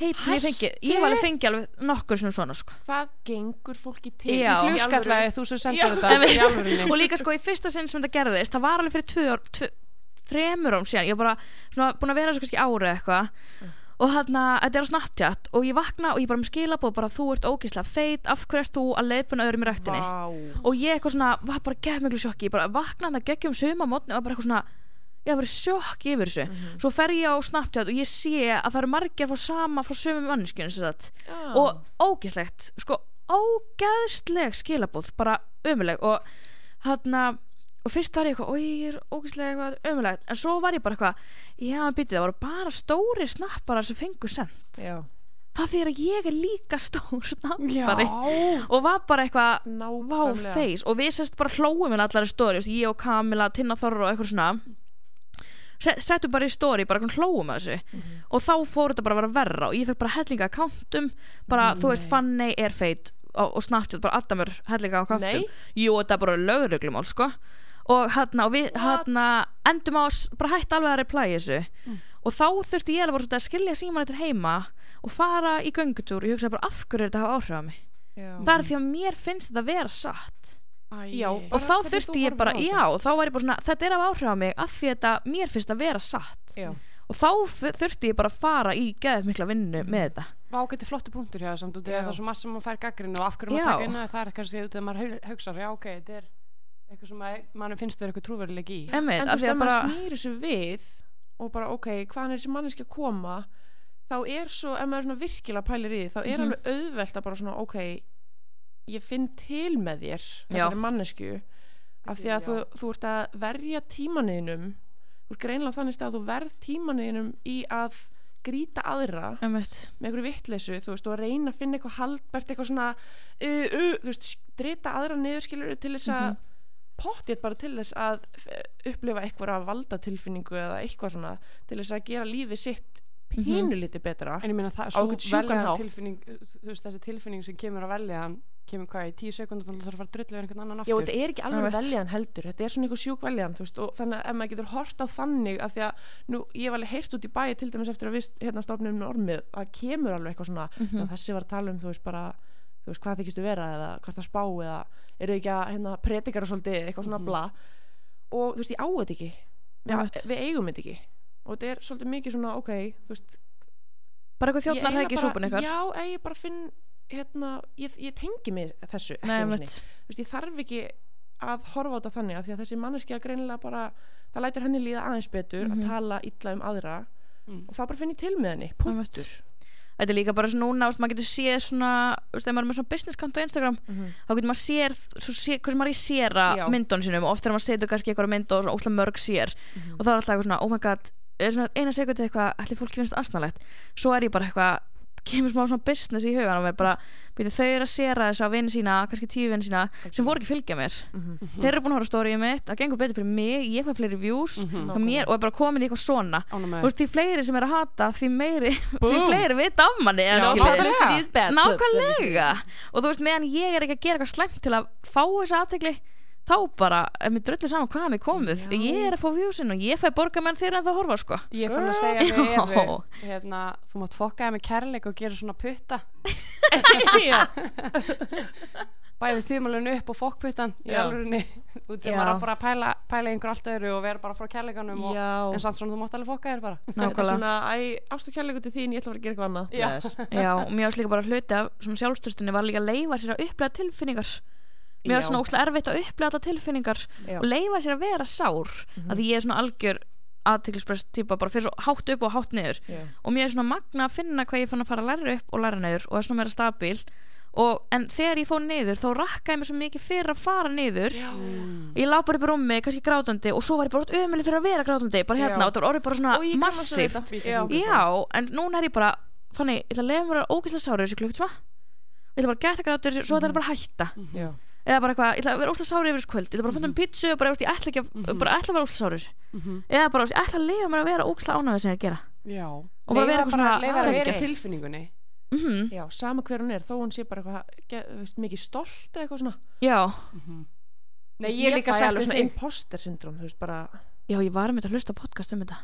heit sem ég fengi. Ég hef alveg fengið alveg nokkur svona svona sko. Hvað gengur fólki til? Já. Í flugskallaði alvöru? þú sem Já. sendir þetta og líka sko í fyrsta sinn sem þetta gerðist það var alveg fyrir tvö ár tvö, þremur ám síðan, ég var bara svona, búin að vera svo kannski árið eitthvað og þarna, þetta er á Snapchat og ég vakna og ég bara með skilabóð bara þú ert ógeðslega feit, af hverju ert þú að leiðbuna öðrum í ræktinni Vá. og ég eitthvað svona, var bara gett miklu sjokki ég bara vakna hann að geggjum suma mótni og bara eitthvað svona ég var bara sjokki yfir þessu Mhm. svo fer ég á Snapchat og ég sé að það eru margir frá sama frá sömu manneskjun og Já. og ógeðslegt sko ógeðsleg skilabóð bara ömuleg og hann og fyrst var ég eitthvað, oi, ég er ógeðslega eitthvað ömulegt, en svo var ég bara eitthvað já, býtið, það voru bara stóri snapparar sem fengu send, Já. það því að ég er líka stór Já, snappari og var bara eitthvað vá Nákvæmlega. feis og við sérst bara hlóum inn allar í stóri, ég og Kamila, Tinna Þorra og eitthvað svona. Se- settum bara í stóri, bara hlóum að þessu. Mhm. og þá fór þetta bara að vera verra og ég fekk bara hellinga akkántum bara, þú veist, Fanny er feit og, og Snapchat, bara Adamur hellinga akkántum Nei. jú, þetta er bara lögreglumál, sko og hérna, og við hérna endum á að bara hætti alveg að reply þessu. Og þá þurfti ég alveg að skilja síman eftir heima og fara í göngutúr og ég hugsaði bara af hverju er þetta að hafa áhrif á mig? Já. það er því að mér finnst þetta vera satt. Já, og þá þurfti ég bara, þetta. já, þá var ég bara svona þetta er af áhrif á mig af því þetta mér finnst að vera satt. Já. og þá þu- þurfti ég bara að fara í geðið mikla vinnu með þetta. Vá, getur flottu punktur hjá það samt að það er svo margt sem maður fær gaggrinu og af hverju maður taka inn að það er eitthvað sem að maður hau- hugsar, já ok, þetta er eitthvað sem manni finnst vera eitthvað trúveruleik í. Einmitt, En þú veist, að bara snýr þessu við og bara, ok, hvaðan er þessi manneski að koma þá er svo, ef maður svona virkilega pælir í því, þá er Mhm. alveg auðvelt að bara svona, ok ég finn til með þér þessari mannesku af því að þú, þú ert að verja tímaninum þú ert greinlega þannig stað að þú verð tímaninum í að grýta aðra Einmitt. með einhverju vittleysu, þú veist, og að reyna að finna eitthvað haldbært, eitthvað svona uh, uh, þú veist, drita aðra niðurskilur til þess að pottið bara til þess að f- upplifa eitthvað valdatilfinningu eða eitthvað svona til þess að gera lífið sitt pínulítið betra en ég meina það, Á svo einhvern sjúkan velja hátt. tilfinning þú veist, þessi tilfinning sem kemur að velja hann kemur hvað í tíu sekundar þannig að það þarf að fara að drulla yfir einhvern annan Já, aftur þetta er ekki alveg Einmitt. veljan heldur þetta er svona einhver sjúk veljan þú veist, og þannig að ef maður getur hort á þannig af því að nú, ég hef alveg heyrt út í bæi til dæmis eftir að við hérna stofnum normið að kemur alveg eitthvað svona Mhm. að þessi var að tala um þú veist bara þú veist hvað þykistu vera eða hvað það spá eða eru ekki að hérna predikara svolítið eitthvað svona Mhm. bla og þú veist ég á þetta ekki Einmitt. við eigum þetta ekki og þetta er svolítið mikið svona ok veist bara eitthvað ég þjóttnar það ekki súpun ykkar já, eh, ég bara finn hérna, ég, ég tengi mig þessu Nei, veist, ég þarf ekki að horfa á þetta þannig því að þessi manneskja greinilega bara það lætur henni líða aðeins betur Mhm. að tala illa um aðra Mm. og þá bara finn ég til með henni, punktur Þetta er líka bara svona núna, maður getur séð svona, veist, þegar maður er með svona business kant á Instagram Mhm. þá getur maður séð, svo sé, hversu maður er í séra Já. myndunum sinum og oft er maður setur kannski eitthvað mynd og svona óslega mörg sér Mhm. og þá er alltaf eitthvað svona, oh my god er eina sekundi eitthvað, allir fólki finnst asnalegt svo er ég bara eitthvað kemur smá svona business í hugan og mér bara býta, þau eru að séra þessu á vinn sína, kannski tíu vinn sína sem voru ekki fylgja mér. Mhm. þeir eru búin að horfa stóriðið mitt, það gengur betur fyrir mig ég fæ fleiri views Mhm. hjá mér og er bara komin í eitthvað svona. Þú veist, því fleiri sem er að hata því meiri, því fleiri vita af manni nákvæmlega. nákvæmlega. Og þú veist, meðan ég er ekki að gera eitthvað slæmt til að fá þessa aðtegli þá bara, ef mér drullir saman hvaðan er komið. Já. ég er að fá viewsin og ég fæ borga menn þeir en það horfa sko. Ég er fann að segja við. Evu hérna, þú mátt fokka það með kærleik og gera svona putta. Bæði þumalun upp og fokkputtan í þegar maður á bara að pæla, pæla einhver allt öðru og vera bara frá kærleikanum og, en samt svona þú mátt alveg fokka þér bara. Þetta er svona, æ, ástu kærleiku til þín ég ætla að fara að gera eitthvað annað. Já. Bless. Já, og mér ást líka bara hluti af svona sjálfstörstunni var líka að leifa sér að upplega tilfinningar mér Já. svona óslega erfitt að upplega þetta tilfinningar Já. og leifa sér að vera sár Mhm. að því ég er svona algjör aðtiklisprest típa bara fyrir svo hátt upp og hátt niður Já. og mér er svona magna að finna hvað ég fann að fara að læra upp og læra niður og er svona meira stabil og, en þegar ég fór niður þá rakkaði mér svo mikið fyrir að fara niður Mm. ég lá bara upp í rúmi, kannski grátandi og svo var ég bara ömulig fyrir að vera grátandi bara hérna Já. og það var orðið bara svona Og massíft Já. já, en núna er ég bara þannig, ég ætla að leiða mér að ógæsla sára þessu klukktíma ég ætla bara að geta grátur svo ætla ég að Já. eða bara eitthvað, ég ætla að vera ósla sára yfir þessu kvöld. Ég ætla bara að fanta um pizzu og bara, veist, ég ætla ekki að Mhm. bara ætla að vera sára þessu. Mhm. eða bara, veist, ég ætla að leiða mér að vera ógæsla ánægð sem ég er að gera. Já. Og bara vera eitthvað svona leyfa að vera í tilfinningunni. Mm Já, sama hver hún er, þó hún sé bara eitthvað ge- þú veist, mikið stolt eða eitthvað svona. Já, Nei, Þú veist, ég er líka alveg við svona imposter syndrom, þú veist bara já, ég var með að hlusta á podcast um þetta.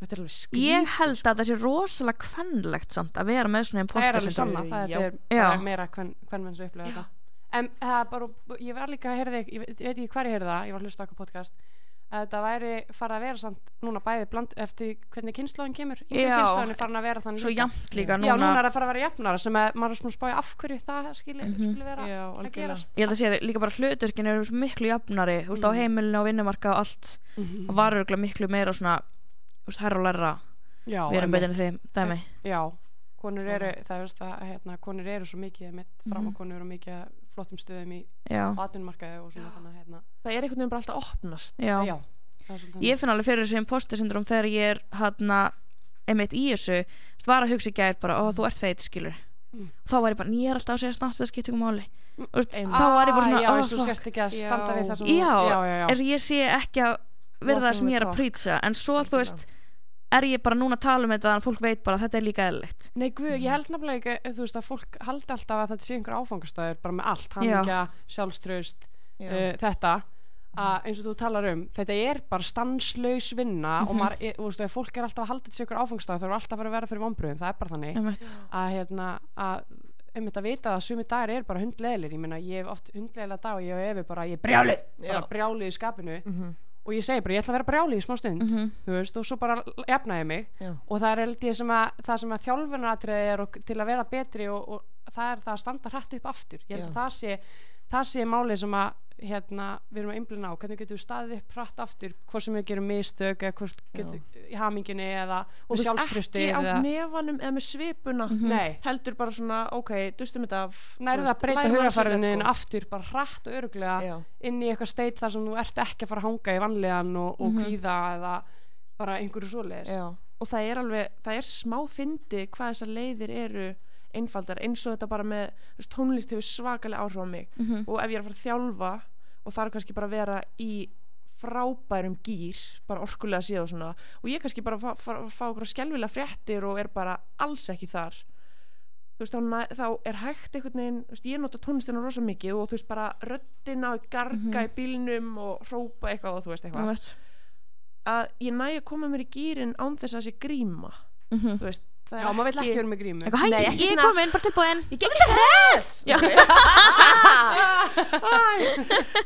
Þetta er alveg skrítið ég held að það sé rosalega kvennlegt samt að vera með svona það er imposter alveg syndrom sanna, það Já. er Já. bara meira hvern menn sem upplega þetta en það er bara, ég var líka að heyrði ég, veit- ég veit ekki hver ég heyrði það, ég var að hlusta okkur podcast að þetta væri farið að vera samt núna bæði bland, eftir hvernig kynnslóðin kemur í Já. kynnslóðin er farin að vera þannig svo líka. jafnt líka já, núna núna er það fara að vera jafnara sem að maður er svona spája af hverju það skili, Mhm. skili vera Já, að gerast ég held að sé að líka bara hluturkin eru svo miklu jafnari þú veist á Mm. heimilinu og vinnumarka og allt Mhm. það var örgulega miklu meira svona þú veist, herra og lærra já, við erum en þeim dæmi já, konur eru það veist að hérna, konur eru svo mikið mitt fram Mhm. og konur eru mikið flottum stöðum í já, atvinnumarkaði og svona þannig að hérna, það er einhvern veginn bara alltaf opnast já. já, er ég finn alveg fyrir þessu imposter syndrom þegar ég er hann einmitt í þessu þú veist, var að hugsa í gær bara, ó þú ert feit skilur Mm. þá var ég bara, ég er alltaf að segja snátt það skiptir um máli Mm. Einmitt. þá var ég bara svona, já, ó eins og fuck sért ekki að standa Já. við það sem Já, já, já, já. eins og ég sé ekki að verða það sem ég er að prýtsa en svo þú veist er ég bara núna að tala um þetta þannig að fólk veit bara að þetta er líka eðlilegt Nei, guð, ég held nefnilega ekki, þú veist, að fólk haldi alltaf að þetta sé einhver áfangastæður bara með allt, Já. hamingja, sjálfströst Já. uh, þetta að eins og þú talar um, þetta er bara stanslaus vinna og Mhm. maður, þú veist, fólk er alltaf að halda þetta sé einhver áfangastæður, það er alltaf að vera að vera fyrir vonbröðum það er bara þannig Einmitt. að hérna, að um þetta vita að sumi dagar er bara hundleðilir ég meina, ég hef oft hundleðilega dag og ég hef bara, ég brjálið, bara Já. brjálið í skapinu Mhm. Og ég segi bara, ég ætla að vera brjálið í smá stund Mhm. þú veist, og svo bara jafna ég mig Já. og það er held ég sem að það sem að þjálfunaratriði er og, til að vera betri og, og það er það að standa hrætt upp aftur ég held að það sé, það sé máli sem að hérna, við erum að einblina á hvernig getum við staðið upp hrætt aftur hvort sem við gerum mistök eða hvort getum í haminginni eða og sjálfströsti ekki á eða, nefanum eða með svipuna Mhm. nei, heldur bara svona, ok, dustum þetta af nærið þú að breyta hugafærinin þetta, aftur bara hrætt og öruglega sko. Já. inn í eitthvað steit þar sem þú ert ekki að fara að hanga í vanlegan og, og Mhm. kvíða eða bara einhverju svoleiðis og það er alveg, það er smá fyndi hvað þessar leiðir eru einfaldar eins og þetta bara með veist, tónlist hefur svakalega áhrif á mig Mhm. og ef ég er að fara að þjálfa og þarf kannski bara að vera í frábærum gýr bara orkulega séð og svona og ég kannski bara fá, fá, fá okkur skjálfilega fréttir og er bara alls ekki þar þú veist, þá, þá er hægt einhvern veginn, veist, ég nota tónlistina rosa mikið og þú veist, bara röddina og garga Mhm. í bílnum og hrópa eitthvað og þú veist, eitthvað að ég næ að koma mér í gýrin án þess að sé gríma Mhm. þú veist, Já, maður vill ekki vera með grímu. Eitthvað, hæ, Nei, ekki ég er svona- komin, bara tilbúin. Ég get ekki þess Já.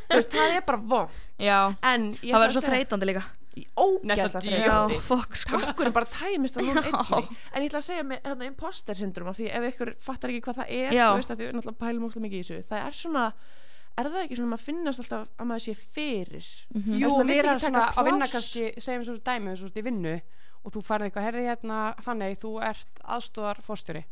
þú veist, það er bara von Já, en ég það verður svo þreytandi líka. Ógæsla Næsta Já, þreytandi fokk sko. Takkurinn bara tæmist á núna einni En ég ætla að segja með hérna, imposter syndrom af Því ef ykkur fattar ekki hvað það er Já. Þú veist að því við náttúrulega pælum óslega mikið í þessu Það er svona, er það ekki svona Maður finnast alltaf að maður sé fyrir? Mhm. Jú, erum ekki svona að vinna kannski, segjum svo dæmi þú ert í vinnu og þú færði eitthvað, herði hérna þannig, þú ert aðstóðar fórstjóri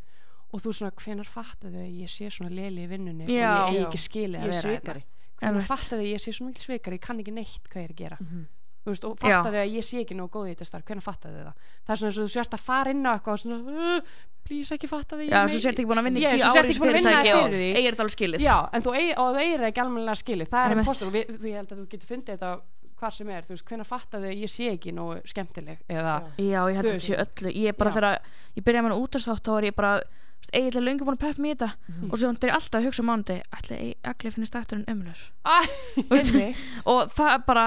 og þú svona, hvenar fattaðu að ég sé svona leli í vinnunni Já. og ég eigi ekki skilið að er vera svikari. Hvenar fattaðu að ég sé svona mikil svikari, ég kann ekki neitt hvað ég er að gera. Mhm. þú veist, og Já. fattaðu að ég sé ekki nóg góð í þetta starf. Hvenar fattaðu það, það er svona eins og þú sért að fara inn á eitthvað og svona, uh, please ekki fattaðu Já, svo sért ekki búin að vinna í tíu svo sért ári ekki búin að vinna fyrirtæki og eigir þetta alveg skilið. Já, en þú þú eigir það ekki almennilega skilið það að hvar sem er, þú veist, hvenær fattaðu að ég sé ekki nógu skemmtileg eða Já, ég held að þetta sé öllu. Ég er bara Já. þegar ég byrjaði með hann útastátt þá var ég bara eiginlega löngu búin að peppa mér í þetta. Mhm. og svo er ég alltaf að hugsa á mánuði ætli allir finnist umlur Æ, Einmitt. og það er bara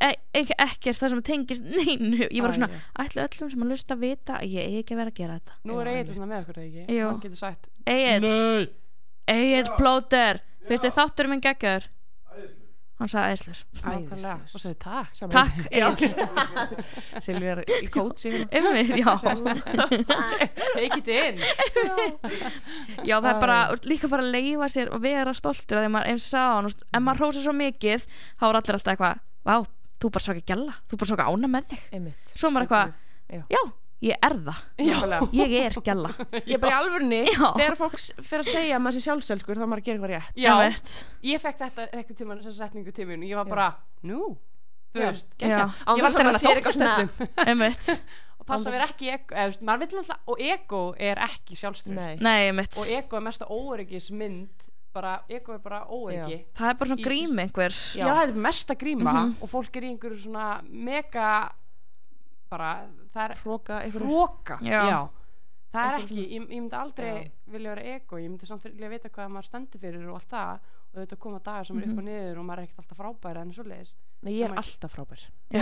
e ekki ekkert það sem tengist neinu. Ég var svona, ætli öllum sem að lusta að vita að ég eigi ekki að vera að gera þetta. Nú er þarna með okkur ekki? Jú. Hann getur sagt. Egil, Nei. Egil plóter. Finnst þið þáttur minn geggjaður hann sagði Æðislegur. Og sagði takk takk Silvi er í kótsi Einmitt, já. Take it in. Já, það er bara líka að fara að leifa sér og vera stoltur maður eins og sagði hann, ef maður hrósa svo mikið þá er allir alltaf eitthvað, vá, þú bara svaka gæla þú bara svaka ána með þig. Einmitt. Svo er maður eitthvað, Já. Já, ég er það. Nákvæmlega. ég er gæla Ég er bara í alvörni Já. Þegar fólk s- fer að segja að maður sé sjálfselskur þá á maður að gera eitthvað rétt. Já, Einmitt. ég fekk þetta eitthvað tíma þessa setningu tímin Ég var bara, nú Þú Já. veist Já. Án Ég var þess að alltaf maður sé eitthvað svona öllum Einmitt. Og passa að vera ekki ego eða, þú veist, Maður vill alltaf, og ego er ekki sjálfströð Nei. Nei, einmitt. Og ego er mesta óöryggismynd bara, Ego er bara óöryggi. Það er bara svona Í- grím einhver. Já, það er mesta gríma Mhm. og fólk er í einhverju svona mega bara, það er Hróka eitthvað hróka Já. það er ekki, ég, ég myndi aldrei Já. vilja vera ego, ég myndi samt vilja vita hvað maður stendur fyrir og allt það og þetta koma dagar sem er upp og niður og maður er ekkert alltaf frábæra en svoleiðis Nei, ég er alltaf frábær.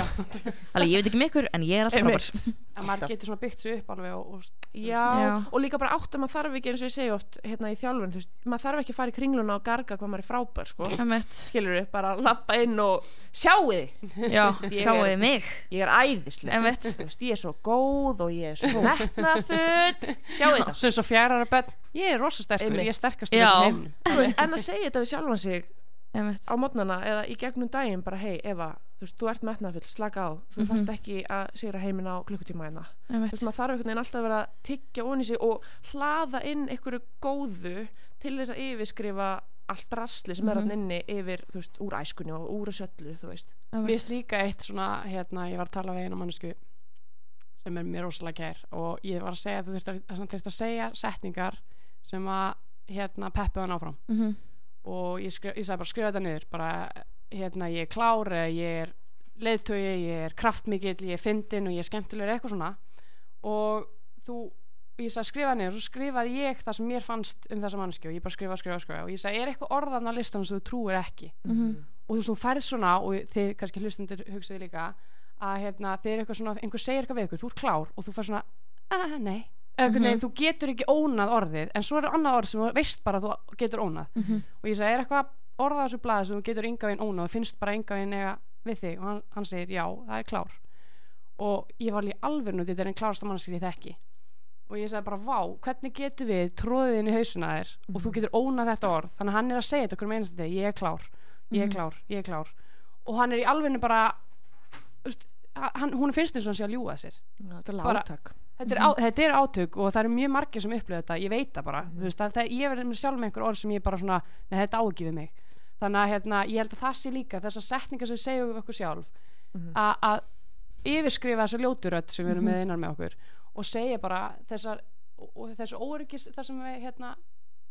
Alveg, ég veit ekki með ykkur en ég er alltaf frábær. Að maður getur svona byggt sig upp alveg og, og Já, Já. og líka bara átt að maður þarf ekki eins og ég segi oft hérna í þjálfun, veist, maður þarf ekki að fara í kringluna og garga hvað maður er frábær, sko. Skilur upp, bara lappa inn og sjáu þið, Já, Ég sjáu er- þið mig. Ég er æðisleg Einmitt. þú veist, ég er svo góð og ég er svo metnafull sjáu þið það svo fjárara bönn ég er rosa sterkur, Einmitt. ég er sterkast veist, en að segja þetta við sjálfan sig. Á mótnana eða í gegnum daginn bara hei Eva, þú veist, þú ert metnafull, slaka á þú Mhm. þarft ekki að sigra heimin á klukkutíma hérna þú Einmitt. veist, maður þarf einhvern veginn alltaf að vera að tyggja onni sig og hlaða inn einhverju góðu til þess að yfirskrifa allt drasli sem er Mhm. hann inni yfir, þú veist, úr æskunni og úr þessu öllu, þú veist Mér finnst líka eitt svona, hérna, ég var að tala við eina mannesku sem er mér rosalega kær og ég var að segja að þú þurft að, að, þurft að segja setningar sem að hérna peppu hann áfram Mhm. Og ég, skri, ég sagði bara skrifa þetta niður. Bara hérna ég er klár ég er leiðtögi, ég er kraftmikill ég er fyndin og ég er skemmtilegur eitthvað svona. Og þú ég sagði skrifa niður, svo skrifaði ég það sem mér fannst um þessa mannsku og ég bara skrifa, skrifa, skrifa. Og ég sagði, er eitthvað orðan á listanum sem þú trúir ekki? Mhm. og þú færð svona og þið kannski hlustundur hugsaði líka að hérna, þið er eitthvað svona, einhver segir eitthvað við ykkur þú ert klár og þú færð svona að nei, mm Mhm. þú getur ekki ónað orðið en svo er annað orð sem þú veist bara þú getur ónað. Mhm. og ég segi, er eitthvað orða á þessu blaði sem þú getur yngavinn ónað og finnst bara yngavinn ega við þig? Og hann, hann segir, já, það er klár. Og ég var alveg nú þetta er einn klárasta mannskil ég þekki. Og ég segi bara, vá, hvernig getur við tróðið inn í hausuna þér? Og þú getur ónað þetta orð. Þannig að hann er að segja þetta okkur með einasta deg ég er klár, ég er Mhm. klár, ég er klár. Og hann er í alvegni bara hann, hún finnst eins og hann sé að ljúga sér. Þetta er látak þetta er, á, þetta er átök og það eru mjög margir sem upplöðu þetta, ég veit það bara Mhm. þú veist, að það, ég verður sjálf með einhver orð sem ég bara svona, nei þetta á ekki við mig þannig að hérna, ég held að það sé líka þessar setningar sem við segjum við okkur sjálf Mhm. að að yfirskrifa þessa ljóturödd sem við erum Mhm. með innan með okkur og segja bara þessar og, og þessu óryggis þar sem við hérna,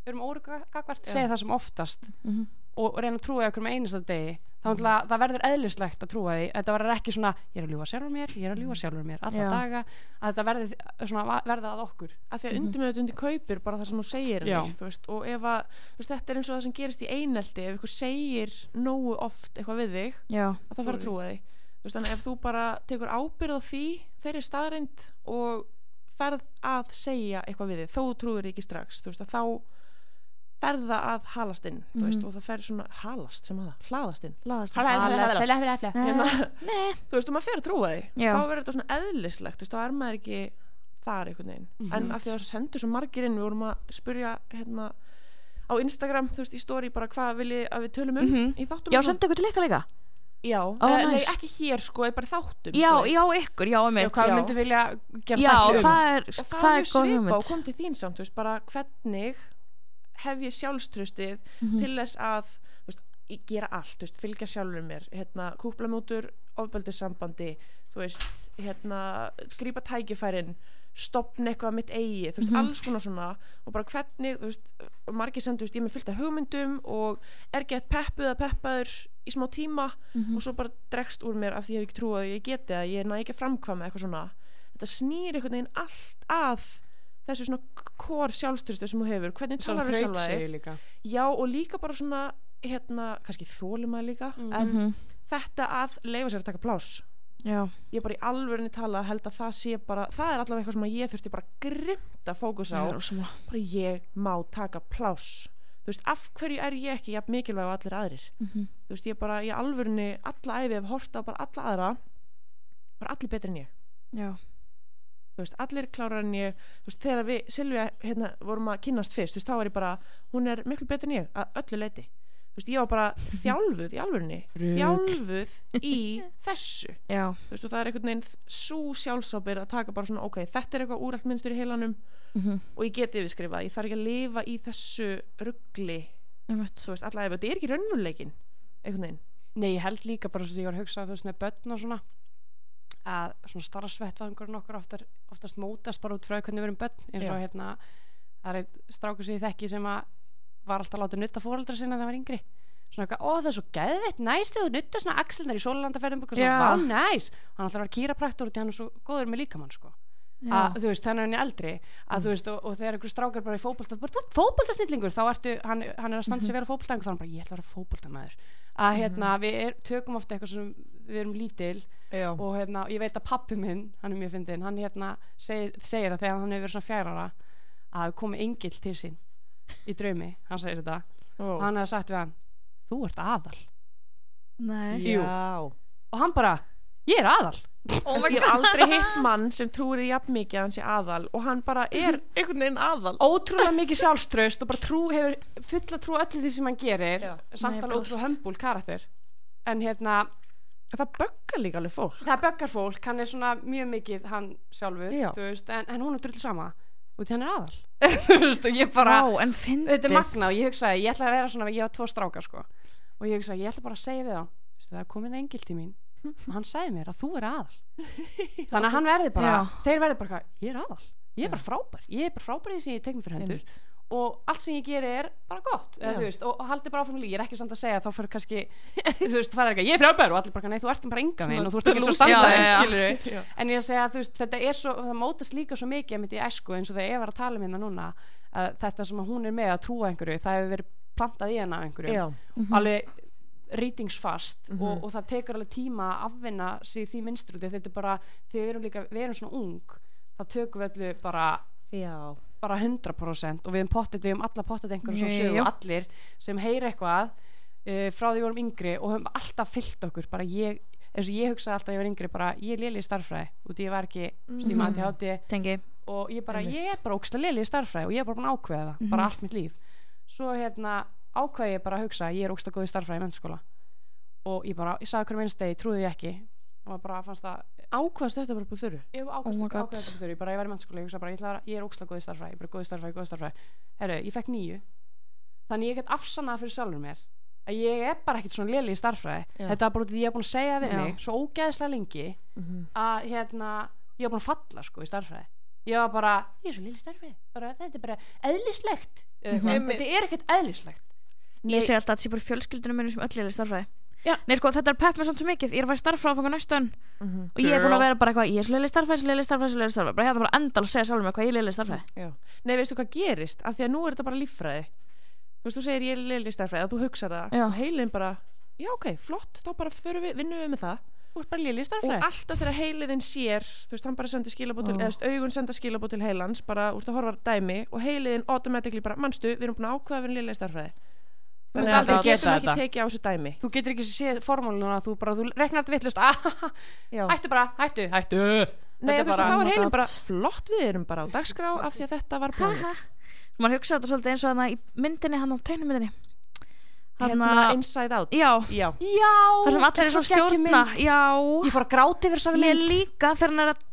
erum óryggagvart, Já. segja það sem oftast Mhm. Og, og reyna að trúa okkur með einasta degi þá mm. það verður eðlislegt að trúa því. Þetta verður ekki svona, ég er að ljúga sjálfur mér ég er að ljúga sjálfur mér, alla Já. daga. Að þetta verði svona, verða að okkur. Að því að undir með þetta undir kaupir bara það sem þú segir henni, þú veist, og ef að veist, þetta er eins og það sem gerist í einelti ef ykkur segir nógu oft eitthvað við þig Já. að það fara að trúa því. Þú veist, að ef þú bara tekur ábyrð á því þeirri staðreind og ferð að segja eitthvað við þig þó trúir ekki strax þú veist, að þá ferð það að halast inn þú veist, Mhm. og það fer svona halast sem að það, hlaðast inn hérna, þú veist, og maður fer að trúa því Já. þá verður þetta svona eðlislegt þú veist, þá er maður ekki þar einhvern veginn en af því að það sendur svo margir inn við vorum að spurja hérna á Instagram, þú veist, í story bara hvað viljið að við tölum um Mhm. í þáttum Já, sendu ykkur til ykkar líka já, eh, nei, nice. ekki hér sko, bara í þáttum Já, já, ykkur, já, Já, einmitt hvað Já. myndu vilja gera Já, þætti um? það er, og það, það er er mjög góð svipa og hugmynd kom til þín samt, þú veist, bara hvernig hef ég sjálfströstið Mhm. til þess að veist, gera allt, veist, fylgja sjálfur mér hérna, kúpla mútur, ofbeldissambandi þú veist, hérna grípa tækifærin stopna eitthvað mitt eigi, þú veist, Mhm. alls konar svona og bara hvernig, þú veist margir sendu, þú veist, ég er með fylgta hugmyndum og er gett peppuð að peppaður í smá tíma Mhm. og svo bara dregst úr mér af því ég hef ekki trúið að ég geti að ég næ ekki að framkvæma eitthvað svona þetta snýr einhvern veginn allt að þessu svona kór sjálfstyrstu sem þú hefur, hvernig talar við sjálfa þig? líka. Já og líka bara svona hérna, kannski þólum að líka Mm. en Mhm. þetta að leifa sér að taka plás Já, ég bara í alvörinni tala held að það sé bara það er allavega eitthvað sem að ég þurfti bara grimt að fókusa á, já, bara ég má taka plás þú veist, af hverju er ég ekki jafn mikilvæg og allir aðrir? Mhm. þú veist, ég bara í alvörinni alla æfi hef horta á bara alla aðra bara allir betri en ég. Já, þú veist, allir klárar en ég. Veist, þegar við, Silvia, hérna, vorum að kynnast fyrst, veist, þá var ég bara, hún er miklu betur en ég, að öllu leiti ég var bara þjálfuð í alvörinni Rugl. þjálfuð í þessu. Og það er einhvern veginn svo sjálfsábyrð að taka bara svona, ok, þetta er eitthvað úrælt minnstur í heilanum mhm, og ég get yfirskrifað, ég þarf ekki að lifa í þessu ruggli, einmitt. þú veist, alla ef þetta er ekki raunvöldleikin einhvern veginn, Nei, ég held líka bara svo ég var að hugsa þú veist með börn og svona að svona starra svettvangur okkur oftar, oftast mótast bara út frá hvernig við erum börn. Eins og Já. hérna það er sem ég þekki sem að var alltaf látið nutta fóreldra sinna þegar hann var yngri. Svona eitthvað, ó það er svo geðveitt næst þegar þú nutta svona axlindar í sólalandaferðum og svona, vá næs. Hann ætlar að vera kýrapraktur og því hann er svo góður með líkamann sko. Að, þú veist, þannig er henni eldri að þú veist, og, og þegar einhver strákar bara í ert fótboltasnillingur, þá ertu hann, hann er að standa sig vera fótbolta, þá er hann bara, ég ætla að vera fótboltamæður að hérna, við er, tökum ofta eitthvað sem við erum lítil Já. og hérna, ég veit að pappi minn hann er mjög fyndin, hann hérna segir, segir að þegar hann hefur verið svona fjárara að komi engill til sín í draumi, hann segir þetta. Ó. og hann hefði sagt við hann, þú ert aðal. Nei. Og hann bara, ég er aðal. Oh Ég hef aldrei hitt mann sem trúir því jafn mikið að hann sé aðal og hann bara er einhvern veginn aðal. Ótrúlega mikið sjálfströst og bara trú hefur fulla trú á öllu því sem hann gerir Já. samt alveg ótrúlega hömbúl karakter. En hérna, Það böggar líka alveg fólk. Það böggar fólk hann er svona mjög mikið hann sjálfur Já. þú veist, en, en hún er drullu sama. Og hann er aðal. Þú veist, og ég bara, Vá, en fyndið. Þetta er magna og ég hugsaði, ég ætla að vera svona, ég var tvo strákar sko. Og ég hugsaði, ég ætla bara að segja við þá veistu, það er komin engil til mín. Og hann sagði mér að þú er aðal. Þannig að hann verði bara, Já. þeir verði bara eitthvað, ég er aðal, ég er bara frábær. Ég er bara frábær í því sem ég tek mér fyrir hendur. Einmitt. Og allt sem ég geri er bara gott eða, veist, og, og haldi bara áfram líf, ég er ekki samt að segja þá fyrir kannski, þú veist, það er ekki ég er frábær og allir bara, nei, þú ert bara enga veginn og þú ert ekki svo standað, skilur en ég að segja að þú veist, þetta er svo það mótast líka svo mikið mitt í æsku eins og þegar ég var að tala um hérna núna að þetta sem að hún er með að trúa einhverju það hefur verið plantað í hana af einhverju. Já. alveg rýtingsfast Mhm. og, og það tekur alveg tíma að afvinna sig því minnstur út þetta er bara, þegar við erum líka, við erum bara Já. bara 100% og við erum pottet, við erum alla pottet einhverjum svo Jú, sögu, jú. allir sem heyra eitthvað uh, frá því við vorum yngri og höfum alltaf fyllt okkur bara ég, eins og ég hugsaði alltaf að ég var yngri bara ég er léli í starffræði út í ég var ekki stíma Mhm. ADHD Tengi og ég bara, ég er bara ógsta léli í starffræði og ég er bara búin að ákveða það, bara Mhm. allt mitt líf svo hérna ákveði ég bara að hugsa ég er ógsta góð í starffræði í mennskóla og ég bara, ég sagði ég bara Ákvaðast þetta bara på þurru ég Oh my God. ákveði þetta fyrir ég bara, ég var í mennskóla, ég hugsa bara, ég, ætla að vera, ég er ógsta góð í starffræði ég er bara góð í starffræði, góð í starffræði herru, ég fekk nýju þannig ég get afsannað fyrir sjálfur mér að ég er bara ekkit svona léli í starffræði Já. þetta var bara því ég er búin að segja við Já. mig svo ógeðslega lengi Mhm. að hérna, ég var búin að falla sko í starffræði ég var bara, ég er svo lili starffræði bara, þetta er bara eðlislegt eitthvað. Mhm. þetta er ekkert eðlislegt Ég segi alltaf að þetta sé bara í fjölskyldunum minnum sem öll er starffræði Já. Nei sko, þetta er pepp með samt svo mikið Ég er að fara í starffræði að fanga næstu önn Mhm. Og ég er búin að vera bara eitthvað Ég er svo leilig starffræði, svo leilig starffræði, svo leilig starffræði Bara hérna bara endal að segja sjálfur mig hvað ég er leilig starffræði Já. Nei, veistu hvað gerist? Af því að nú er þetta bara líffræði Þú veist, þú segir ég er leili starfræði að þú hugsar það Já. og heilin bara, já ok, flott þá bara við, vinnum við með það þú ert bara lili í og alltaf þegar heiliðin sér þú veist, hann bara sendir skilabót til, Ó. eða augun senda skilabót til heilans bara úr að horfa á dæmi og heiliðin automatically bara, manstu, við erum búin að ákveða við erum leili starfræði þannig að getum geta ekki tekið á þessu dæmi. Þú getur ekki séð formúluna þú bara, þú reknar þetta vittlust Já. hættu bara, hættu, hættu. Nei, Þetta þú veist, bara- þá er heilin bara flott við erum bara á dagskrá af því að þetta var búin Man hugsa þetta svolítið eins og þannig í myndinni Hann á tegnumyndinni hérna Inside Out. Já, Já. já, þar sem allir er svo stjórna. Já, ég fór að gráti yfir þessari ég mynd. líka þegar hann er að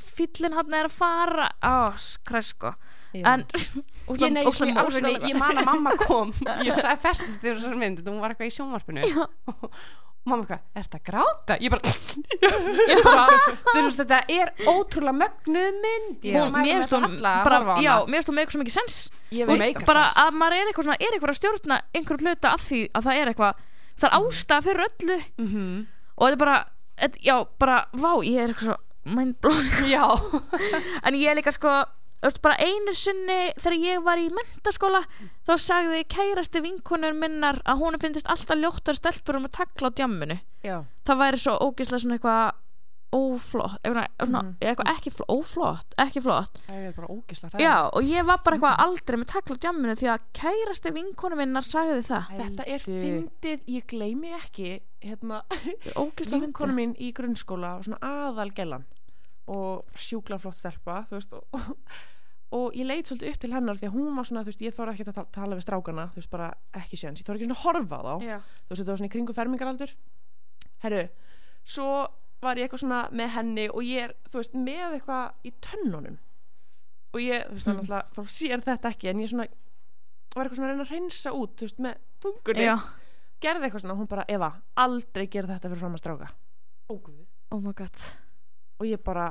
Fýllin hann er að fara. Á, skræsko Já. En ég, nei, sko, ég, alveg, ég man að mamma kom. Ég festist þér þessari mynd hún var eitthvað í sjónvarpinu. Og mamma eitthvað, er þetta gráta? ég bara, ég bara þú veist, þetta er ótrúlega mögnuð mynd. Mér finnst hún með eitthvað svo mikið sens Þú bara að maður er eitthvað svona, er eitthvað að stjórna einhverjum hluta af því að það er eitthvað það er ástæða fyrir öllu. Mhm. og þetta er bara, þetta, já, bara vá, ég er eitthvað svo já, en ég er líka sko þú veist, bara einu sinni þegar ég var í mentaskóla þá sagði kærasti vinkonur minnar að hún finnist alltaf ljóttar stelpur um að takla á djamminu. Já. það væri svo ógislega svona eitthvað óflott eitthvað, svona, Mhm. eitthvað ekki flott, óflott, ekki flott. Það er bara ógislega já og ég var bara eitthvað aldrei með takla á djamminu því að kærasti vinkonu minnar sagði það. Þetta er fyndið, ég gleymi ekki hérna, vinkonu mín í grunnskóla svona aðalgellan og sjúkla flott stelpa þú veist, og, og ég leit svolítið upp til hennar því að hún var svona, þú veist, ég þóra ekki að tala, tala við strákana, þú veist, bara ekki séns ég þóra ekki svona að horfa á þá, já. þú veist, þetta var svona í kringu fermingaraldur. Herru, svo var ég eitthvað svona með henni og ég er, þú veist, með eitthvað í tönnunum. Og ég, þú veist, Hmm. þannig að fólk sér þetta ekki en ég svona var eitthvað svona að reyna að reynsa út, þú veist, með tungunni. Já, gerði eitthvað svona, hún bara, Eva, aldrei gera þetta fyrir fram að stráka oh my god. Og ég bara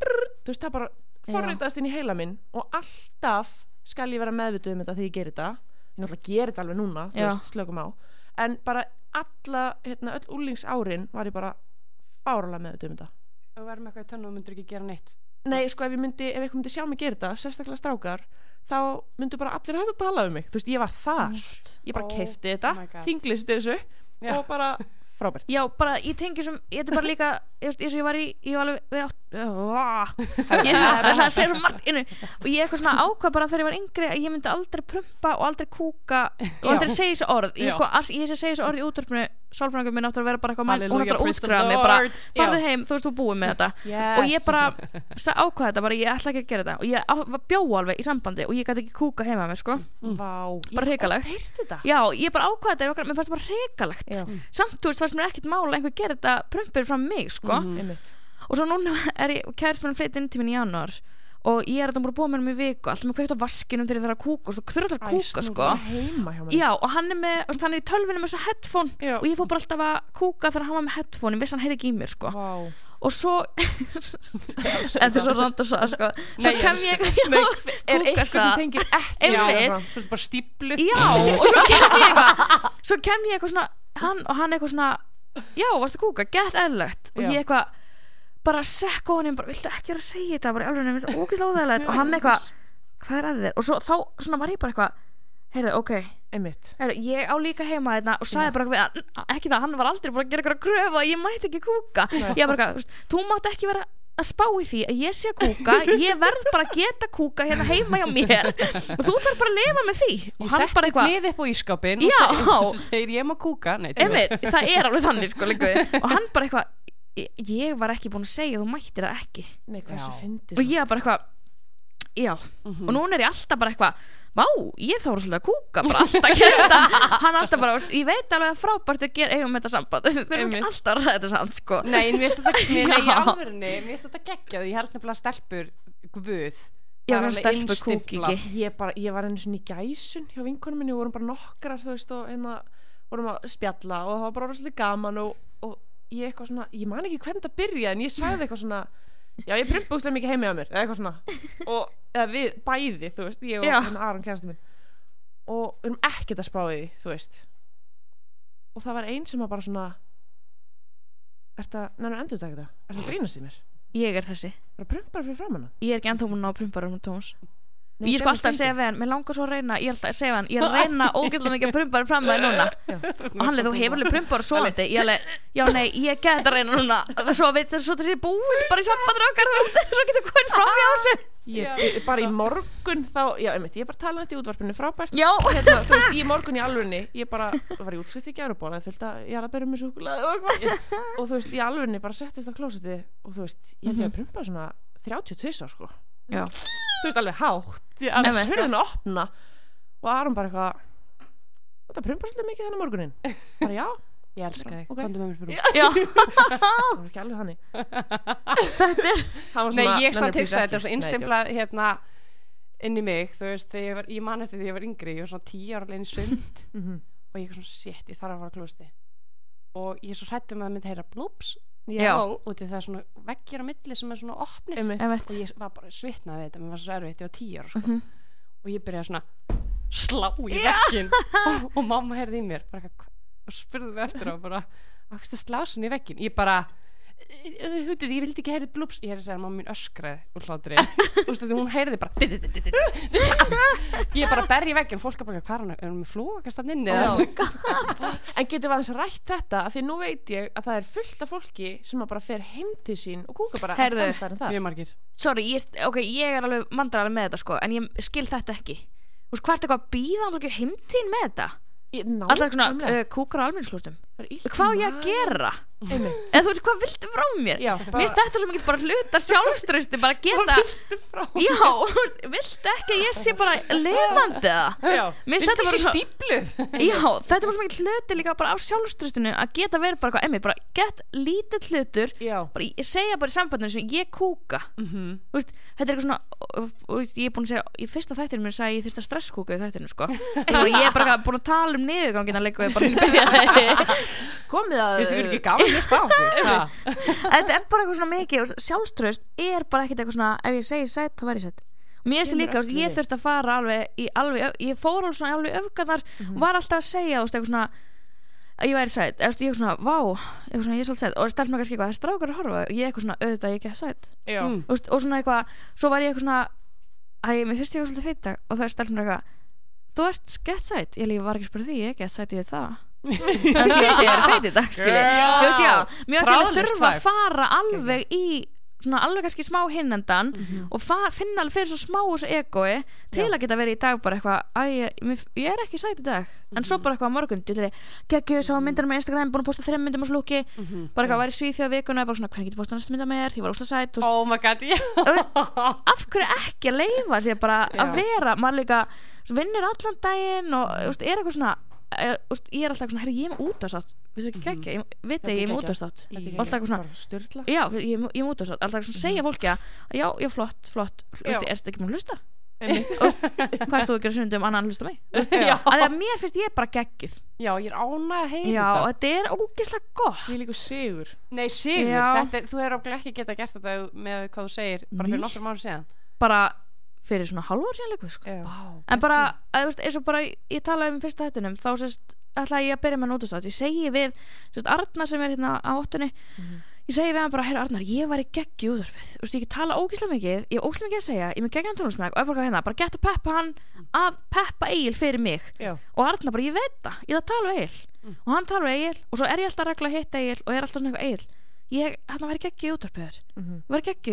drr, þú veist, það bara forritaðist inn í heila minn og alltaf skal ég vera meðvituð um þetta þegar ég gerir þetta. Ég náttúrulega gerir þetta alveg núna, þú veist, slökum á. En bara alla, hérna, öll úlingsárin var ég bara fáralega meðvituð um þetta. Ef við verðum eitthvað í tönnu og myndir ekki gera neitt? Nei, sko ef ég myndi, ef eitthvað myndi sjá mig gera þetta sérstaklega strákar, þá myndu bara allir hægt að tala um mig, þú veist, ég var þar. Ég bara Oh keifti þetta, God. þinglisti þessu Já. og bara frábært. Já, bara ég tengi sem, ég er bara líka eins og ég var í, ég var alveg við átt, ég, það, það segir svo margt innu og ég eitthvað svona ákvað bara þegar ég var yngri að ég myndi aldrei prumpa og aldrei kúka og aldrei segja þessi orð. Ég, sko, alls, ég sé segja þessi orð í útvarpinu sálfræðingum minn áttur að vera bara eitthvað mæl- hún Hallelujah, áttur að útskrifa mig bara, farðu heim, þú veist þú búið með þetta. Yes. og ég bara ákvað þetta bara, ég ætla ekki að gera þetta. Og ég var bjó alveg í sambandi og ég gæti ekki kúka heima með mig, sko Vá, ég Bara hrikalegt. þetta. Já, ég bara ákvað þetta, mér fannst það bara hrikalegt. Samt, þú veist, fannst mér ekkert mála einhver gera þetta prumpir fram mig, sko. Einmitt. Og svo núna er ég, kærist mér fleitt inn til minn í januar og ég er þetta bara búið með hann í viku alltaf með kveikt á vaskinum þegar ég þarf að kúka og þú þurfa alltaf að kúka, sko. Já, og hann er með, veist, hann er í tölvinu með svo headphone Já. og ég fór bara alltaf að kúka þegar hann var með headphone, ég vissi hann heyri ekki í mér, sko. Vá. og svo þetta er svo rand að sagða, sko. Svo Nei, kem ég hver- er eitthvað sem tengir ekki Einmitt. við Já, það? svo er þetta bara stíplu Já, og svo kem ég eitthvað Svo kem ég eitthvað svona hann, Og hann eitthvað svona Já, varstu að kúka, gett eðlögt Og ég eitthvað Bara sekk á hann bara, Viltu ekki vera að segja þetta? Bara í alveg nefnist ógislega óþægilegt. Og hann eitthvað Hvað er að þér? Og svo þá svona var ég bara eitthvað Heyrðu, ok. Heyrðu, ég á líka heima þetta Og sagði bara eitthvað Ekki það, hann var aldrei búin að gera eitthvað kröfu að Ég mætti ekki kúka. Ég var bara Þú mátt ekki vera að spá í því að ég sé að kúka ég verð bara að geta kúka hérna heima hjá mér. Og þú þarf bara að lifa með því. Og Ég hann bara eitthvað nið upp á ískapin Já. og segir, segir ég má kúka. Nei. Einmitt, það er alveg þannig sko líka. Og hann bara eitthvað ég- ég var ekki búin að segja þú mættir það ekki. Nei, hversu Já. fyndið og ég var bara eitthvað já, og núna er ég alltaf bara eitthvað vá, ég þá var svolítið að kúka bara alltaf að gera þetta. Hann alltaf bara, veist, ég veit alveg að frábært að gera eigum þetta samband. Þau þurfum ekki alltaf að ræða þetta samt sko. Nei, en mér finnst þetta mér, finnst þetta geggjað. Ég held nefnilega að stelpur guð er svona alveg stelpur innstimplað. ekki. ég, bara, ég var einu svona í gæsun hjá vinkonum minni og vorum bara nokkrar þú veist og hérna vorum að spjalla og það var bara rosalega gaman og, og ég eitthvað svona, ég man ekki hvernig það byrjaði en ég sagði eitthvað svona já ég prumpa úslega mikið heimi á mér eða eitthvað svona og eða við bæði þú veist ég og Já. hérna Aron kærasti minn og við erum ekkert að spá í því þú veist og það var einn sem var bara svona Ertu að, nefnir endur þetta? Ertu að grínast í mér? ég er þessi, Bara prumpar fyrir framann hann? ég er ekki ennþá múin að ná prumparum Tómas Nei, ég sko alltaf að segja við hann, mér langar svo að reyna ég er alltaf að segja við hann, ég er að reyna ógeðslega mikið prumparum fram með núna. Og hann leið, þú hefur alveg prumpar og svoandi ég alveg, já nei, ég get að reyna núna. Svo veit þess að það sé búið bara í sambandur okkar þú veist, svo getur hvað fram í þessu. Ég, ég, bara í morgun þá, já, einmitt, ég bara tala um þetta í útvarpinu frábært. Hérna, þú veist, í morgun í alvörunni ég bara var í útskrift í að ég er að byrja með súkulega og eitthvað. Og þú veist, í alvörunni bara settist á klósiti og þú veist, ég held að prumpa svona 32 á sko. Já, þú veist, alveg hátt. Alveg hurðin að opna og Aron bara eitthvað þetta prumpa svolítið mikið þennan morgunin bara já, Ég elska þig, Ok. komdu með mér fyrir það var ekki alveg þannig. Þetta er var Nei, svona, ég samt "Nenni, please hugsa þetta ekki." er svo Nei, innstempla hérna inn í mig, þú veist, þegar ég var, ég man eftir því ég var yngri, ég var svona tíu ára leginn sund. Mhm. og ég er svona, shit, ég þarf að fara að klústi og ég er svo hrættum að það myndi heyra blúps Já. út í það er svona veggir á milli sem er svona opnir Einmitt. Og ég var bara svitnað við þetta, mér var svo erfitt, ég var tíu ára sko. Mhm. og ég byrjaði svona slá í veggin og, og mamma heyrði í mér bara, eitthvað, "Hva?" og spurði mig eftir á bara, hvað er það slásin í veggin ég bara Hútið, ég vildi ekki heyrði blúps ég er að segja að mamma mín öskraði úr hlátri. Þú veist, hún heyrði bara ég er bara að berja í veggin fólk er bara, hvað er hann, er hann með flókast hann inni? Eða?" En getum við aðeins rætt þetta? Að því nú veit ég að það er fullt af fólki sem að bara fer heim til sín og kúka bara Heyrðu. mjög margir. Sorry, ég, ok, ég er alveg mandræðilega með þetta sko, en ég skil þetta ekki. Veist, hvað er þetta að býða hann ekki heimtíðin með þetta? Ég- alltaf svona, uh, kúkar á illt hvað á ég að gera? Eða þú veist, hvað viltu frá mér? Já, mér bara- finnst þetta svo mikið bara hluta sjálfströsti bara geta já, þú veist, viltu ekki að ég sé bara lifandi það Já. mér þetta bara svo stíplu já, þetta er bara svo mikið hluti líka bara af sjálfströstinu að geta verið bara eitthvað, emmi, bara get lítið hlutur. Já. bara, ég segja bara í sambandinu sem ég kúka. Mhm. þú veist, þetta er eitthvað svona og, og, veist, ég er búin að segja, í fyrsta þættinu mér sagði ég þurfti að stresskúka í þættinu sko. og ég er bara búin að tala um niðurgangina leikum við bara til að byrja Komið að... Ég verður ekki að okkur? Ha. þetta er bara eitthvað svona mikið og sjálfströst er bara ekkert eitthvað svona ef ég segi sætt, þá verð ég sætt og mér finnst Kemur líka, öllu ég þurfti að fara alveg í alveg, ég fór alveg svona alveg öfgarnar og var alltaf að segja, þú veist, eitthvað svona að ég væri sæt. Eða, þú veist, ég er svona, vá, ég er svona, ég er svolítið sæt. Og stelt mér kannski eitthvað, það er strákar að horfa og ég er eitthvað svona, auðvitað, ég er ekki sæt. Já, Mm. og, og svona eitthvað, svo var ég eitthvað svona æ, mér finnst ég eitthvað svolítið feita og það er stelt mér eitthvað þú ert gett sæt, ég líf var ekki að spura því ég er gett sæt, ég veit það þannig að ég sé er feit í dag mér finnst ég þurfa að fara alveg í svona alveg kannski smá hinnendan og far, finna alveg fyrir svo smá þessu egoi til Já. að geta verið í dag bara eitthvað ég, ég er ekki sæt í dag. En svo bara eitthvað morgun, djúlir geggju, sá myndar með Instagram, búin að posta þreim myndum á slúki Mhm. bara eitthvað, væri svíþjóð vikuna bara svona, hvernig getur postað næstu mynda með því var úsla sæt Oh my god, af hverju ekki að leifa sér bara að Já. vera? Maður líka vinnur allan daginn og þú veist, er eitthvað svona er, þú veist, ég er alltaf svona, herri, ég er með útastátt vissi ekki ekki, ég veit Þetta að er ég er með útastátt Þetta og alltaf svona, já, ég er með- ég er með útastátt alltaf svona segja fólki að, já, já, flott, flott. Er þetta ekki múin að hlusta? Hvað ert þú að gera sundum annan að hlusta mig? Að að mér finnst ég bara geggjuð. Já, ég er ánægð að heyra já, og þetta þetta er ógeðslega gott. Því líka sigur. Nei, Sigur, þetta þú hefur ábyggilega ekki geta gert þetta með hvað þú segir bara fyrir Nei. nokkrum mánu síðan. Bara fyrir svona hálfur síðan leikur sko. En bara, að, veist, eins og bara ég talaði um fyrsta hættunum þá sérst ætla ég að byrja með nótustátt ég segi við, sérst Arnar sem er hérna á óttunni ég segi við hann bara, herra Arnar, ég var í geggi útvarfið þú veist, ég tala ógíslega mikið, ég hef ógíslega mikið að segja ég er með geggjan tónlismæk og er bara hérna, bara gett að peppa hann að peppa Egil fyrir mig. Já, og Arnar bara, ég veit það, ég er að tala við Egil. Og hann tala við Egil og svo er ég alltaf að regla að hitta Egil og er alltaf svona eitthvað Egil ég, hann var í geggi Mhm.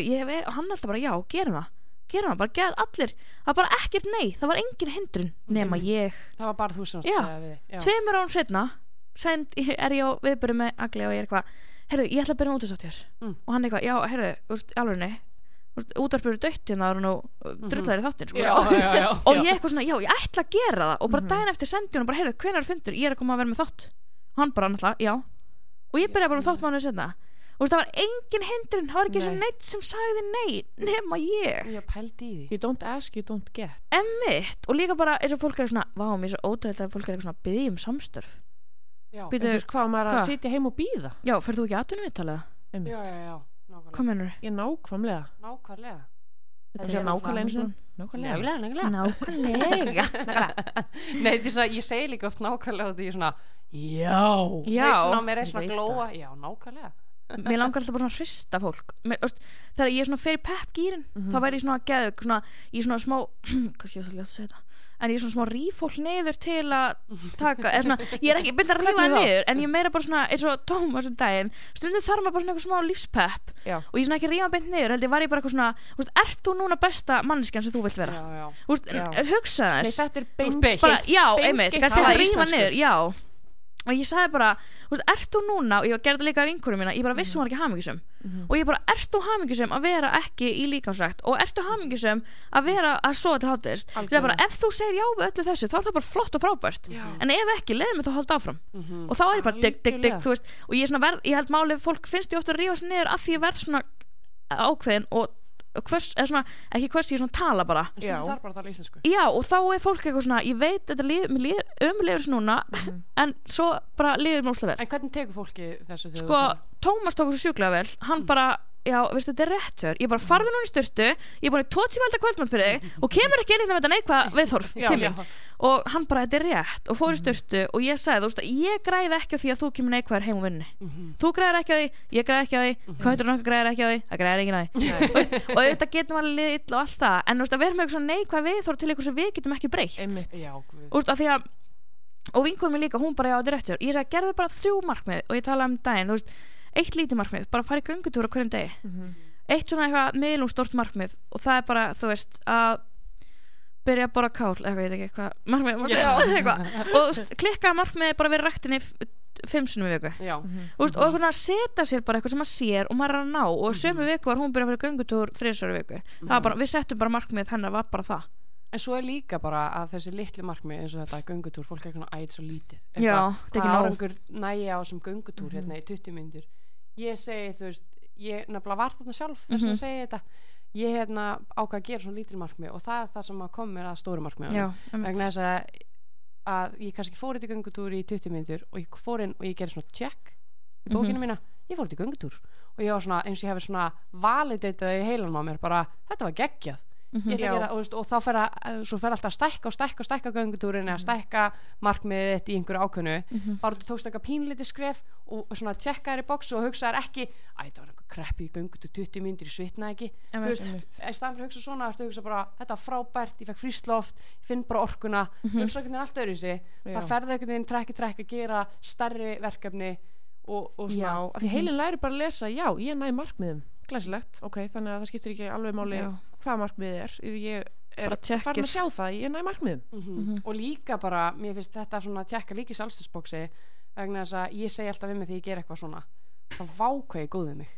ég hef verið og hann alltaf bara já, gerum það gerum það, bara geð allir. Það var bara ekkert nei, það var engin hindrun nema ég, Það var bara þú sem að Já. tveimur án setna send, er ég á viðbyrju með Agli og ég er eitthvað, heyrðu, ég ætla að byrja með útastáttur Mm. og hann eitthvað, já, heyrðu, úrst, alvegni útarpur dött hérna og nú drullar í þáttinn, sko. Já, já, já og ég eitthvað svona, já, ég ætla að gera það. Og bara daginn eftir sendi hún bara, heyrðu, hvenær er fundur? Ég er að koma að vera með þátt. Og hann bara, náttúrulega, já. Og ég byrjaði bara með þátt mánuði setna og það var engin hindrun, það var ekki Nei. svo neitt sem sagði nei, nema ég. Ég pældi í því. You don't ask, you don't get. Emmitt, og líka bara eins og fólk er svona vá, mér er svo ótrúlega að fólk er eitthvað svona byggði um samstörf Já, En Býtu, þú veist hvað maður hvað? að sitja heim og býða já, ferð þú ekki aðtunum viðtalið já, Einmitt. já, já Nákvæmlega. Ég nákvæmlega. Nákvæmlega. Þetta sé nákvæmlega eins og nákvæmlega. Nákvæmlega. Nákvæmlega Nei, þess að ég segi líka oft nákvæmlega og því er Já. Já, er Já, nákvæmlega mér langar alltaf bara svona að hrista fólk. Mér, veist, þegar ég er svona fyrir peppgýrin þá væri ég svona að geða svona, ég er svona smá kannski ég ætla að segja þetta en ég er svona smá ríf fólk niður til að taka, eða svona, ég er ekki byrja að rífa niður, en ég er meira bara svona eins og Tómas um daginn, stundum þarf maður bara svona eitthvað smá lífspepp Já, og ég er svona ekki að rífa beint niður, held ég var ég bara eitthvað svona þú veist, ert þú núna besta manneskjan sem þú vilt vera? Já, já. Þú veist, hugsa nei þess þetta er bara, já, einmitt, kannski tala að rífa íslensku. niður já, og ég sagði bara þú veist, ert þú núna, og ég gerði þetta líka af vinkurum mína ég bara vissi hún var ekki hamingjusum og ég bara, ert þú hamingjusum að vera ekki í líkamsrækt? Og ert þú hamingjusum að vera að sofa til hátist það er bara, ef þú segir já við öllu þessu þá er það bara flott og frábært. Já. en ef ekki, leiðum við þá að halda áfram. Mhm. og þá er ég bara digg, digg, Algjörlega. þú veist. Og ég er verð, ég held málið, fólk finnst ég ofta að rífa sér niður af því ég verð svona ákveðin og hvers, eða svona, ekki hvers ég svona tala bara. Já. stundum þarf bara að tala íslensku. Já, og þá er fólk eitthvað svona, ég veit, þetta líð, mér líður umlegur núna, en svo bara líður mér óslega vel. En hvernig tekur fólki þessu þegar Sko, Tómas tók þessu sjúklega vel, hann bara, já, veistu, þetta er rétt þér, ég bara farði núna í styrtu, ég er búin í elda kvöldmann fyrir þig og kemur ekki inn í þetta neikvað viðhorf Já, til mín. Og hann bara, þetta er rétt, og fór í styrtu og ég sagði, þú veist, ég græði ekki á því að þú kemur neikvæður heim og vinni. Þú græðir ekki á því, ég græði ekki á því, kautur nokkuð græðir ekki á því, það græðir ekki á því. Og auðvitað getum alveg liðið illa og allt það, en þú veist, að vera með eitthvað svona neikvæð viðhorf til eitthvað sem við getum ekki breytt. Einmitt Já, guð. Úst, af því að og vinkunum er líka, hún bara já, þetta er réttur ég sagði, gerðu bara þrjú markmið og ég talaði um daginn. Þú veist, eitt lítið markmið, bara fara í göngutúra hverjum degi. Mhm. eitt svona eitthvað miðlum stort markmið og það er bara, þú veist, að byrja að bora kál, eitthvað, ég veit ekki eitthvað markmið, maður segja, eitthvað. Og klikkaða markmið bara verið ræktinni fimm sinnum í viku. Já, Þú veist, og að setja sér bara eitthvað sem maður sér og maður er að ná. Og sömu viku var hún byrjað að fyrir göngutúr þriðsöru viku. Það var bara, við settum bara markmið hennar var bara það. En svo er líka bara að þessi litlu markmið eins og þetta göngutúr, fólk er eitthvað æt svo lítið. Já, Eitthvað, þetta er ekki hvað nóg. árangur næja á sem göngutúr hérna í 20 myndur ég segi, þú veist, ég nefnilega var þarna sjálf þess Mhm. að segja þetta. Ég hérna ákvað að gera svona lítil markmið og það er það sem að kom mér að stóru markmið já, vegna þess að, að ég kannski fór þetta í göngutúr í 20 myndur og ég fór inn og ég gerði svona check í Mhm. bókinu mína, ég fór þetta í göngutúr og ég var svona, eins og ég hefði svona validitað í heilanum á mér bara, þetta var geggjað Mhm. að Já. gera, og, veist, og þá fer að svo fer alltaf að stækka og stækka og stækka göngutúrin eða stækka markmiðið þitt í einhverju ákveðnu. Mhm. bara þú tókst eitthvað pínlítið skref og, og svona tjekka þér í bóksu og hugsa þér ekki æ, það var eitthvað kreppi í göngutúr 20 mínútur í svitna ekki. Þú í staðan fyrir að hugsa svona ertu að hugsa bara, þetta var frábært, ég fekk fríst loft ég finn bara orkuna, hugsa einhvern veginn allt öðru sig. Já. það ferði einhvern veginn trekki trekk að gera stærri verkefni og, og svona. Já, af því heilin læri bara að lesa já, ég næ markmiðum, glæsilegt. Ok, þannig að það skiptir ekki alveg máli Já. Hvað markmiðið er. Ég er farin að sjá það, ég næ markmiðum. Mhm. og líka bara, mér finnst þetta svona að tjekka líka í sjálfstöðsbóksi vegna þess að ég segi alltaf við mig þegar ég ger eitthvað svona þá vákvað ég góð við mig.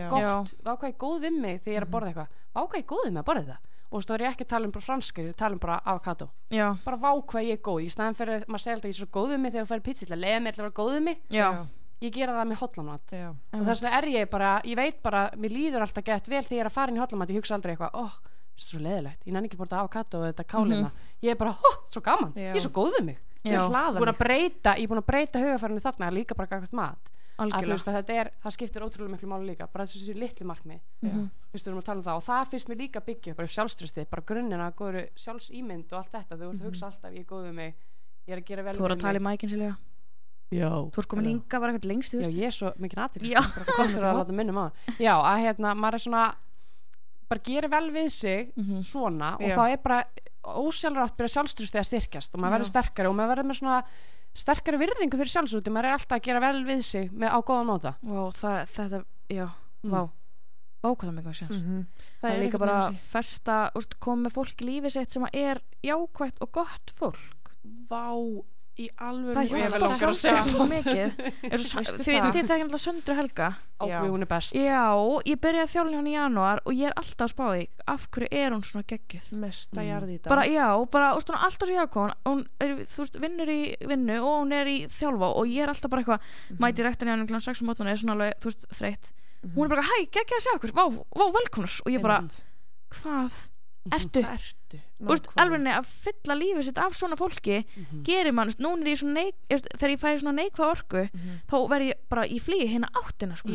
Já. er gott, vákvað ég góð við mig þegar ég er að borða eitthvað, vákvað ég góð við mig að borða þetta. Og þú veist, þá er ég ekki að tala um bara franskir ég tala um bara avokado, Já, bara vákvað ég er góð. Í staðan fyrir að maður segja alltaf ég er svo góð við mig þegar þú færi pizza, leiða mér til að vera góð við mig. Já, ég gera það með hotlanmat já, og þess vegna er ég bara, ég veit bara mér líður alltaf gett vel þegar ég er að fara inn í hotlamat ég hugsa aldrei eitthvað, ó, oh, þetta er svo leðilegt ég nenni ekki að borða avokado og þetta kálina. Ég er bara, ó, svo gaman, Já. ég er svo góð við mig. Ég hlaða búin að breyta, ég er búin að breyta hugafærinu þarna líka bara gækvæmt mat. Algjörlega. að þetta er, það skiptir ótrúlega miklu máli líka bara þessi litlu Mhm. erum að tala um það og það finnst mér líka byggja bara sjálfströsti, bara grunnina sjálfsýmynd og allt þetta, þú ert að hugsa alltaf ég er góð við mig, ég er að gera vel Þú voru að tala í mækinn Silja já, Þú ert komin hinga, var eitthvað lengst, þú já, ég er svo mikið aðtil Já. að láta minnum á það. já, að hérna, maður er svona bara gerir vel við sig Mhm. svona og Já. þá er bara ósjálfrátt byrja sjálfströsti að styrkjast og maður Já. verður sterkari og maður verður með svona sterkari virðingu fyrir sjálfsúti, maður er alltaf að gera vel við sig með á góðan móta Vá, það, þetta, já, Mm. vá Vá, hvað það mikið sér Mhm. Það er líka bara að festa, úst, koma með fólk í lífi sitt sem að er jákvætt og gott fólk vá, í alvöru Það Ég að segja svo mikið. Þið þekkja alltaf Söndru Helga. Ákveð hún er best. Já, ég byrjaði að þjálfa hann í janúar og ég er alltaf að spá því af hverju er hún svona geggjuð? Mesta Mm. jarði í dag. Bara já, bara, úst, hún er alltaf svo jákvæð hún er, þú veist, vinnur í vinnu og hún er í þjálfa og ég er alltaf bara eitthvað mæti rektan í hann kl. 6 um mótun er svona alveg, þú veist, þreytt. Hún er bara, hæ, geggja að sjá okkur, vá, vá, velkomnur og ég bara, Einmitt. hvað ertu? Veist, Nákvæmlega. alveg að fylla lífið sitt af svona fólki Mhm. gerir mann, núna er ég svona neik, þegar ég fæði svona neikvað orku Mhm. þá verð ég bara í flýi hérna áttina sko.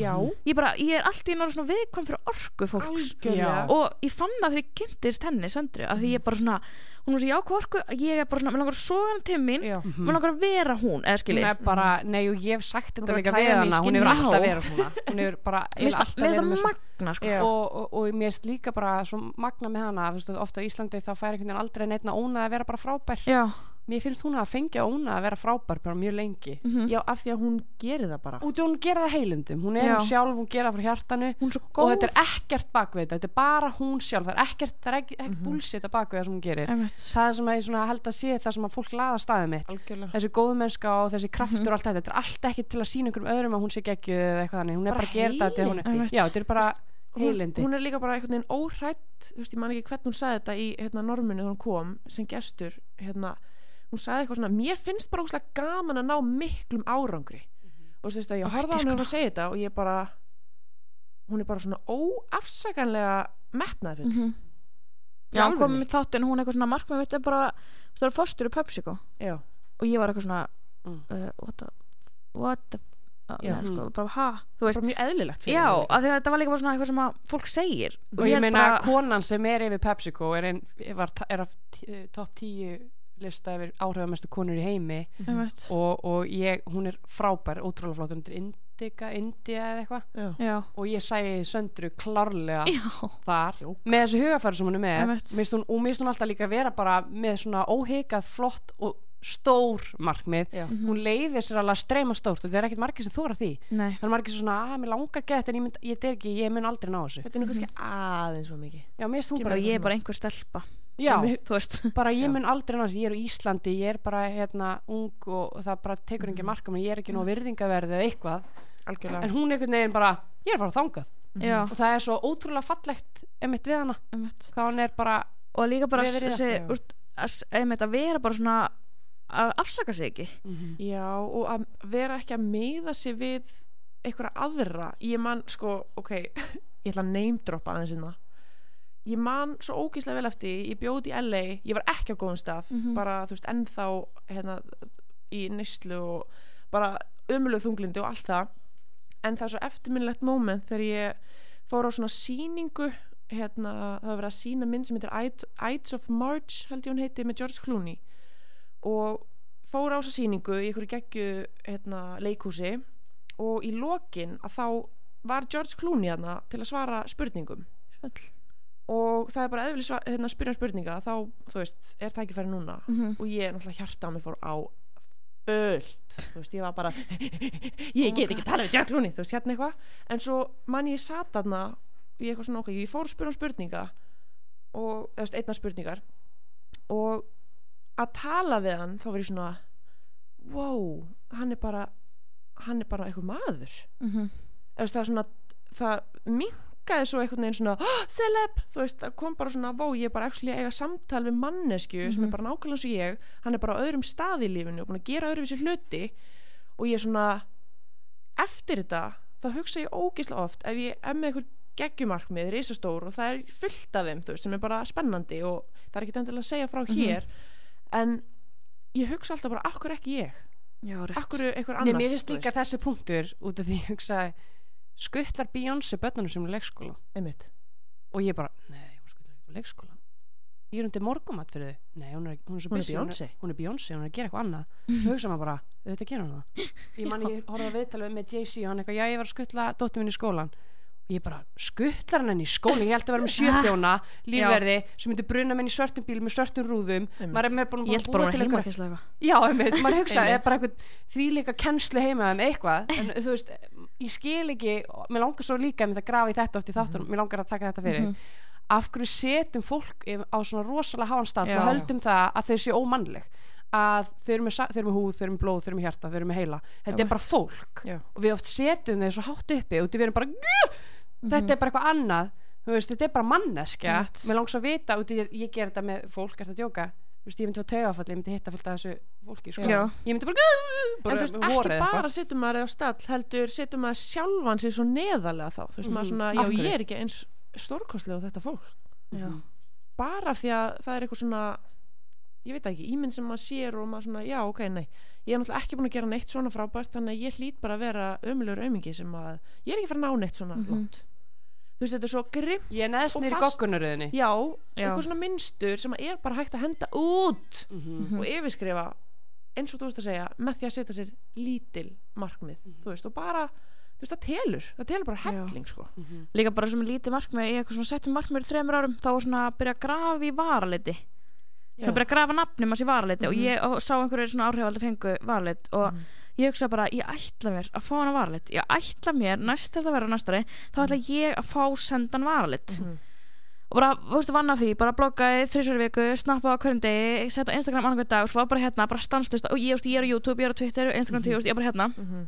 Ég, bara, ég er alltaf í náttúrulega svona viðkvæm fyrir orku fólks. Algjörlega. Og ég fann það þegar ég kynntist henni Söndru, að því ég er bara svona hún er svo jákvæð orku, ég er bara svona mér langar að soga hann til mín, mér langar að vera hún eða hún skilji, er bara, nei og ég hef sagt Hún þetta er líka við í hana hún hefur alltaf verið svona. Hún hefur bara eiginlega finnst alltaf verið með svona magna sko. Og, og, og mér finnst líka bara magna með hana, ofta á Íslandi þá fær einhvern veginn aldrei neitt að óna að vera bara frábær. Já, mér finnst hún að fengja óna að vera frábær bara mjög lengi. Mhm. já, af því að hún gerir það bara. Og hún gera það heilundum, hún er Já. hún sjálf hún gera það frá hjartanu. Og þetta er ekkert bakvið þetta, er bara hún sjálf. Það er ekkert, það er ekki, Mhm. ekkert bullshit að bakvið það sem hún gerir. Einmitt. það er sem að ég held að sé það sem að fólk laða staðið mitt. Algjörlega. Þessi góðmennska og þessi kraftur Mhm. og allt þetta þetta er allt ekki til að sína einhverjum öðrum að hún sé geggjuð eða eitthvað þannig, hún er Bara bara að gera þetta því að hún heilindi. er, já, þetta er bara heilindi. hún er líka bara einhvern veginn óhrætt þú veist, ég man ekki hvernig hún sagði þetta í hérna, norminu þegar hún kom sem gestur hérna, hún sagði eitthvað svona mér finnst bara óslega gaman að ná miklum árangri. Og þú veist að ég Ó, horfði á hann að segja þetta og ég bara hún er bara svona óafsakanlega metnaðfull Mhm. Í já, hún kom með þáttinn hún eitthvað svona markmið mitt er bara það er fórstur í PepsiCo já, og ég var eitthvað svona Mm. uh, what the what the neð, sko, bara ha, þú veist bara mjög eðlilegt fyrir já, af því að þetta var líka bara svona eitthvað sem að fólk segir. Og ég held meina bara- konan sem er yfir PepsiCo er, ein, var, er af eh, topp 10 lista yfir áhrifamestu konur í heimi. Einmitt. og, og ég, hún er frábær, ótrúlega flott. Hún er Indica, India eða eitthvað. Og ég sæði söndru klárlega já, þar Jók. með þessu hugafæri sem hún er með. Mér finnst hún, og alltaf líka vera bara með svona óhikað flott og stór markmið. Já. Mhm. hún leiðir sér alveg að streyma stórt og það er ekkert margir sem þóra því. Nei. Það er margir sem svona, að mér langar gett en ég, mynd, ég, ekki, ég mun aldrei ná þessu. Þetta er nú kannski aðeins svo mikið. Já, mér Kemur bara, bara ég er bara einhver stelpa. Já, þú bara ég mun aldrei ná þessu. Ég er á Íslandi, ég er bara hérna ung og, það bara tekur engin marka ég er ekki nú virðingaverð eða eitthvað. Algjörlega. En hún einhvern veginn bara, ég er að fara þangað. Já, og það er svo ótrúlega fallegt emitt við hana, einmitt. hvað hún er bara og líka bara að vera bara svona að afsaka sig ekki. Já, og að vera ekki að miða sig við einhverja aðra. Ég man, sko, ok ég ætla að neymdroppa aðeins inna ég man svo ógíslega vel eftir ég bjóð í LA, ég var ekki á góðum stað Mhm. bara, þú veist, ennþá hérna, í neyslu og bara ömulegu þunglindi og allt það. En það er svo eftirminnlegt moment þegar ég fór á svona sýningu hérna, það var verið að sína mynd sem heitir Id- Ides of March held ég hún heiti með George Clooney og fór á þessa sýningu í einhverju geggju hérna, leikhúsi. Og í lokin að þá var George Clooney hérna til að svara spurningum. Svell. og það er bara eðvili hérna, spyrja um spurninga þá, þú veist, er tækifæri núna? Mhm. og ég náttúrulega hjarta á mig fór á fullt, þú veist, ég var bara ég get ekki tala við Jack Looney þú veist, hérna eitthvað, en svo mann ég sat þarna í eitthvað svona okkar ég fór að spyrja um spurninga og, þú veist, einna spurningar. Og að tala við hann þá var ég svona wow, hann er bara hann er bara eitthvað maður. Mhm. eða þú veist, það er svona það minkaði svo einhvern veginn svona oh, celeb, þú veist, það kom bara svona vó, ég er bara actually að eiga samtal við mannesku sem er bara nákvæmlega og ég. Hann er bara á öðrum stað í lífinu og búin að gera öðruvísi hluti. Og ég er svona eftir þetta, þá hugsa ég ógislega oft ef ég er með einhver geggjumarkmið, risastór og það er fullt af þeim veist, sem er bara spennandi og það er ekki endilega að segja frá hér en ég hugsa alltaf bara, akkur ekki ég? Já, akkur Nei, annar mér finnst þú líka þessi punktur út af því ég hugsaði skuttlar Beyoncé börnunum sem er leikskóla? Einmitt. Og ég bara, nei, hún skuttlar ekki leikskóla. Ég er undir morgumat fyrir þau. Nei, hún er, hún er Hún er busy, Beyoncé. hún er Beyoncé, hún er að gera eitthvað annað. Svo hugsa maður bara, auðvitað gera hún það. Ég man ég horfði að viðtala með Jay-Z og hann eitthvað, já ég var að skuttla dóttur minn í skólan ég bara, skuttlar hann henni í skóla. Ég held að vera með sjöþjóna, lífverði sem myndi bruna menn í svörtum bíl með svörtum rúðum. Maður er með búin Ég að búa til eitthvað. Já, einmitt, maður hugsa, því líka kennslu heima um eitthvað? En þú veist, ég skil ekki mér langar svo líka um þetta að grafa í þetta oft í þáttunum. Mér langar að taka þetta fyrir. Af hverju setjum fólk á svona rosalega háan stað og höldum það að þau séu ómannleg? Að þau eru með, þau eru með húð, þau eru með blóð, þau eru með hjarta, þau eru með heila. Þetta er bara fólk. Já. og við oft setjum þau svo hátt uppi og við erum bara "Gah!" þetta er bara eitthvað annað. Veist, þetta er bara manneskja. Rétt. mér langs að vita, út í því að ég ger þetta með fólk, er þetta að djóka? Veist, ég myndi að taugafalli, ég myndi hitta fullt af þessu fólki sko. Ég myndi bara, bara en þú veist, ekki bara setjum maður á stall? Heldur setjum maður sjálfan sig svo neðarlega þá? Þú veist maður Mhm. svona, já ég er ekki eins stórkostlega á þetta fólk. Já. bara því að það er eitthvað svona ég veit ekki, ímynd sem maður sér og maður svona, já ok, nei. Ég er náttúrulega ekki búin að gera neitt svona frábært þannig að ég hlýt bara að vera ömulegur aumingi sem að ég er ekki fara að ná neitt svona Mhm. langt þú veist, þetta er svo grimm ég neðst nýri fast- goggunaröðinni já, Já. eitthvað svona minnstur sem að er bara hægt að henda út Mhm. og yfirskrifa eins og þú veist að segja með því að setja sér lítil markmið Mhm. þú veist og bara þú veist það telur, það telur bara helling sko. Líka bara sem lítið markmið Ég eitthvað svona settum markmið í þremur árum Þá var svona að byrja að grafa í varaliti Svona að byrja að grafa nafnum hans í varaliti Og ég og sá einhverju svona áhrifaldi fengu varalit Og ég hugsa bara, ég ætla mér að fá hana varalit. Ég ætla mér, næst þegar það verður næstari Þá ætla ég að fá sendan varalit. Og bara, þú veist, vann að því, bara bloggaði þrísverju viku, snappa á hverjum degi setja Instagram annað hvern dag og svo var bara hérna, bara stanslist og ég, ég er á YouTube, ég er á Twitter Instagram tíu, þú veist, ég er bara hérna. Mhm.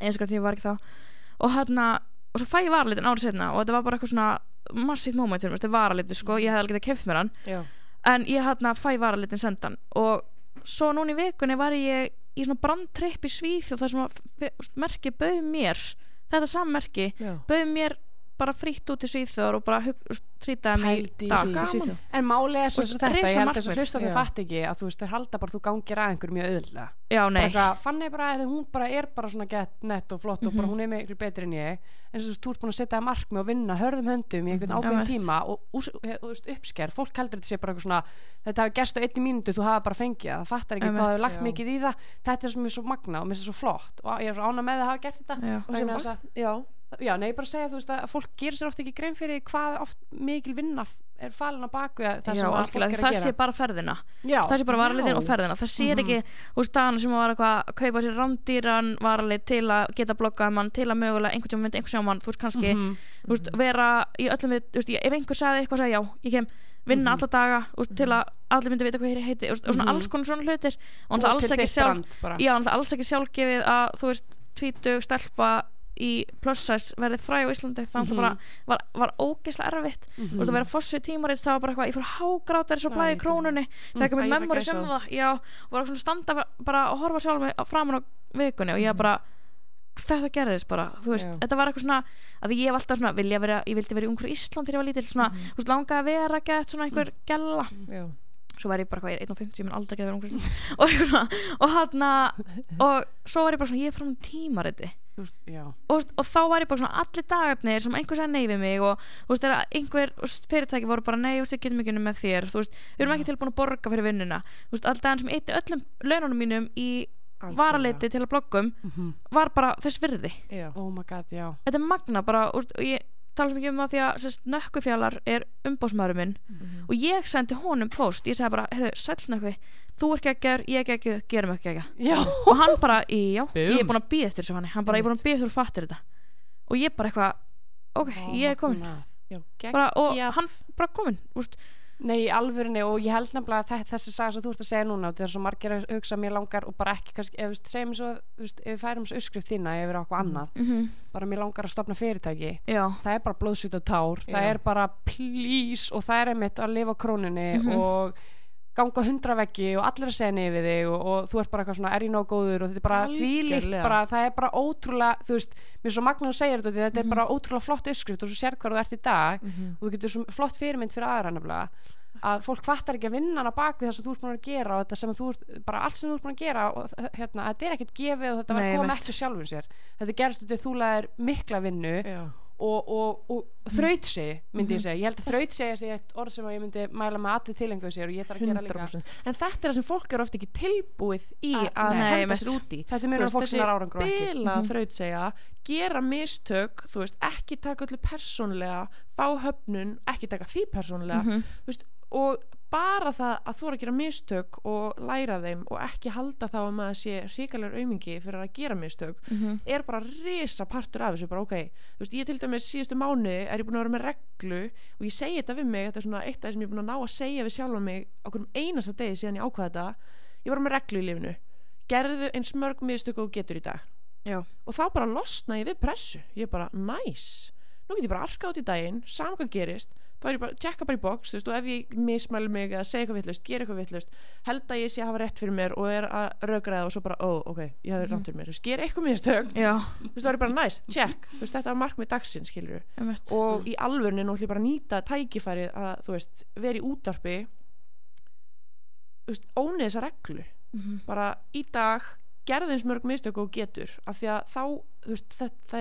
Instagram tíu var ekki þá. Og hérna, og svo fæ ég varalitin árið setna og þetta var bara eitthvað svona massíft moment fyrir mér, þetta er varalitin, sko, ég hefði alveg getað keft mér hann. Já, en ég hérna fæ varalitin sendan og svo núna í vikunni var ég í svona brandtripp í Svíþjóð þar sem að merki bauð mér þetta saman merki, já. bauð mér bara frítt út í Svíþjóður og bara trýtaði mig í dag. En máli er svo Og þetta, ég held að markmið. þessu hlusta þau Já. fatt ekki að þú veist, þeir halda bara að þú gangir að einhverju mjög Já, nei, fannig bara, er, hún bara er bara svona gett nett og flott og bara hún er miklu betri en ég. En svo þú ert búin að setja markmið og vinna hörðum höndum í einhvern ákveðin Einmitt. tíma og, ús, og, og veist, uppsker, fólk heldur þetta sé bara eitthvað svona þetta hafi gerst á einni mínútu, þú hafa bara fengið það. Það fattar ekki hvað þau lagt mikið í það. Þetta er sem er svo magna og mér er svo flott og ég er svo ána með að hafa gert þetta. Já. Og sem Vegna þess að- já, já, nei, bara segja þú veist að fólk gerir sér oft ekki grein fyrir hvað oft mikil vinna er falin á baku það sem fólk er það að sé gera bara ferðina. Já, það sé bara varalitin og ferðina. Það sér ekki, þú veist, dagana sem var eitthvað að kaupa sér rándýran varalit til að geta bloggað mann, til að mögulega einhvern tíma myndi einhver sjá mann, þú veist, kannski Mhm. þú veist, vera í öllum við, þú veist, ef einhver sagði eitthvað, sagði já, ég kem vinna alla daga, veist, til að allir myndi vita hvað hér heiti, veist, og svona Mhm. alls konar svona hlutir. Og Og alls ekki sjálf já, alls ekki sjálfgefið að, þú veist, tvítug stelpa í plus size verði fræ á Íslandi það Mhm. mm bara var, var ógeðslega erfitt. Mhm. þú veist að vera fossu tímarit það var bara eitthvað, ég fór hágrátar svo blæði í krónunni Æ, mér ég fæ memori sem það já, og var svona að standa bara- og horfa sjálf mig framan á vikunni og ég bara þetta gerðist bara, þú veist, Já. þetta var eitthvað svona að ég hef alltaf svona, vilja vera, ég vildi vera í ungur Ísland þegar ég var lítil, svona, þú veist, langaði að vera gett svona einhver gella. Já, svo var ég bara hvað, ég er 1.50, ég mun aldrei geta verið ungur og eitthvað svona, og hann og svo var ég bara svona, ég er frá um tímariti Já, og, og þá var ég bara svona allir dagarnir sem einhver sagði nei við mig og þú veist, þegar einhver fyrirtæki voru bara nei, þú veist, við getum ekki unni með þér þú veist, við erum ekki tilbúin að borga fyrir vinnuna. Þú veist, alltaf enn sem eitt öllum laununum mínum í varaleiti til að bloggum var bara þess virði. Já. oh my god, já. Þetta er magna bara og ég tala sem ekki um það því að nökkufjallar er umbósmaður minn Mhm. og ég sendi honum post ég segi bara, heyrðu, sæll nökku þú er geggjör, ég er geggjör, gerum ekki geggjör Já, og hann bara, já, ég er búin að býða eftir þessu hann hann bara, ég er búin að býða eftir að fattir þetta. Og ég bara eitthvað, ok, ég er komin. Já, bara, og hann bara komin úst, Nei, í alvörinni og ég held nefnilega að þe- þessi saga sem þú ert að segja núna og það er svo margir að hugsa mér langar og bara ekki kannski, ef við segjum svo, ef við færum svo uppskrift þína yfir á okkur annað, mm bara mér langar að stopna fyrirtæki já, það er bara blóðsvít og tár það Já. er bara please og það er einmitt að lifa á krónunni Mhm. og ganga hundra veggi og allir að segja nefið þig og, og þú ert bara eitthvað svona er ég nóg góður og þetta er bara Algjörlega. bara, það er bara ótrúlega, þú veist mér er svo magna að segja þetta þetta Mhm. er bara ótrúlega flott uppskrift og svo sér hvað þú ert í dag Mhm. og þú getur svo flott fyrirmynd fyrir aðra nefnilega að fólk fattar ekki að vinna hana bak við það sem þú ert búin að gera og þetta sem þú ert, bara allt sem þú ert búin að gera og hérna, þetta er ekkert gefið og þetta ég komið eftir sjálfur sér þetta gerst út í þú laðir mikla vinnu Já. Og, og, og þrautsegi myndi Mhm. ég segja, ég held að þrautsegi sé eitt orð sem ég myndi mæla með allir tilengu sér og ég þarf að gera líka. 100% en þetta er það sem fólk er ofta ekki tilbúið í Ah, að nei, henda sér út í. þetta er að fólk sem er árangur og ekki. bila Mhm. þrautsegja gera mistök, þú veist, ekki taka öllu persónlega, fá höfnun ekki taka því persónlega Mhm. þú veist, og bara það að þú er að gera mistök og læra þeim og ekki halda þá um að það sé hrikalegur aumingi fyrir að gera mistök Mhm. er bara risa partur af þessu bara ok, þú veist, ég til dæmis síðustu mánuði er ég búin að vera með reglu og ég segi þetta við mig, þetta er svona eitt af það sem ég er búin að ná að segja við sjálfa mig á hverjum einasta degi síðan ég ákvaða þetta. Ég var með reglu í lifinu gerðu eins mörg mistök og getur í dag. Já, og þá bara losna ég við pressu. Ég er bara, næs nú get ég bara arka át í daginn, hvað gerist þá er ég bara, tjekka bara í box, þú veist, og ef ég mismæli mig eða segja eitthvað vittlust, gera eitthvað vittlust held að ég sé að hafa rétt fyrir mér og er að rökraða og svo bara, ó, ok, ég hafi rámt fyrir mér. Þú veist, gera eitthvað mistök, þú veist, þá er ég bara næs check, þú veist, þetta var markmið dagsins, skilur og í alvörni nú ætlum ég bara að nýta tækifærið að, þú veist, vera í útvarpi þú veist, ónið þessa reglu. Mhm. bara í dag gerði eins mörg mistök og getur af því að þá, þú veist, það, það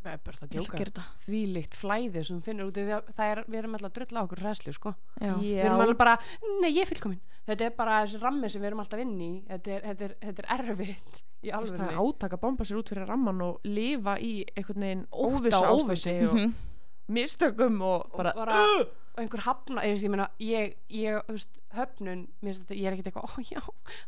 Það er bara að djóka. því líkt flæði sem finnur út í því að það er, við erum alltaf að drulla á okkur hræslu sko. já, við erum alveg bara, nei ég er fullkomin. Þetta er bara þessi rammi sem við erum alltaf inn í. Þetta er, þetta er, þetta er erfitt í Þú veist, það er átaka að bomba sér út fyrir ramman og lifa í einhvern veginn Ótta óvissu og og Mhm. mistökum og og bara, bara, og einhver hafna ég, ég meina, ég, ég þú veist, höfnun þetta, ég er ekkert eitthvað, ó já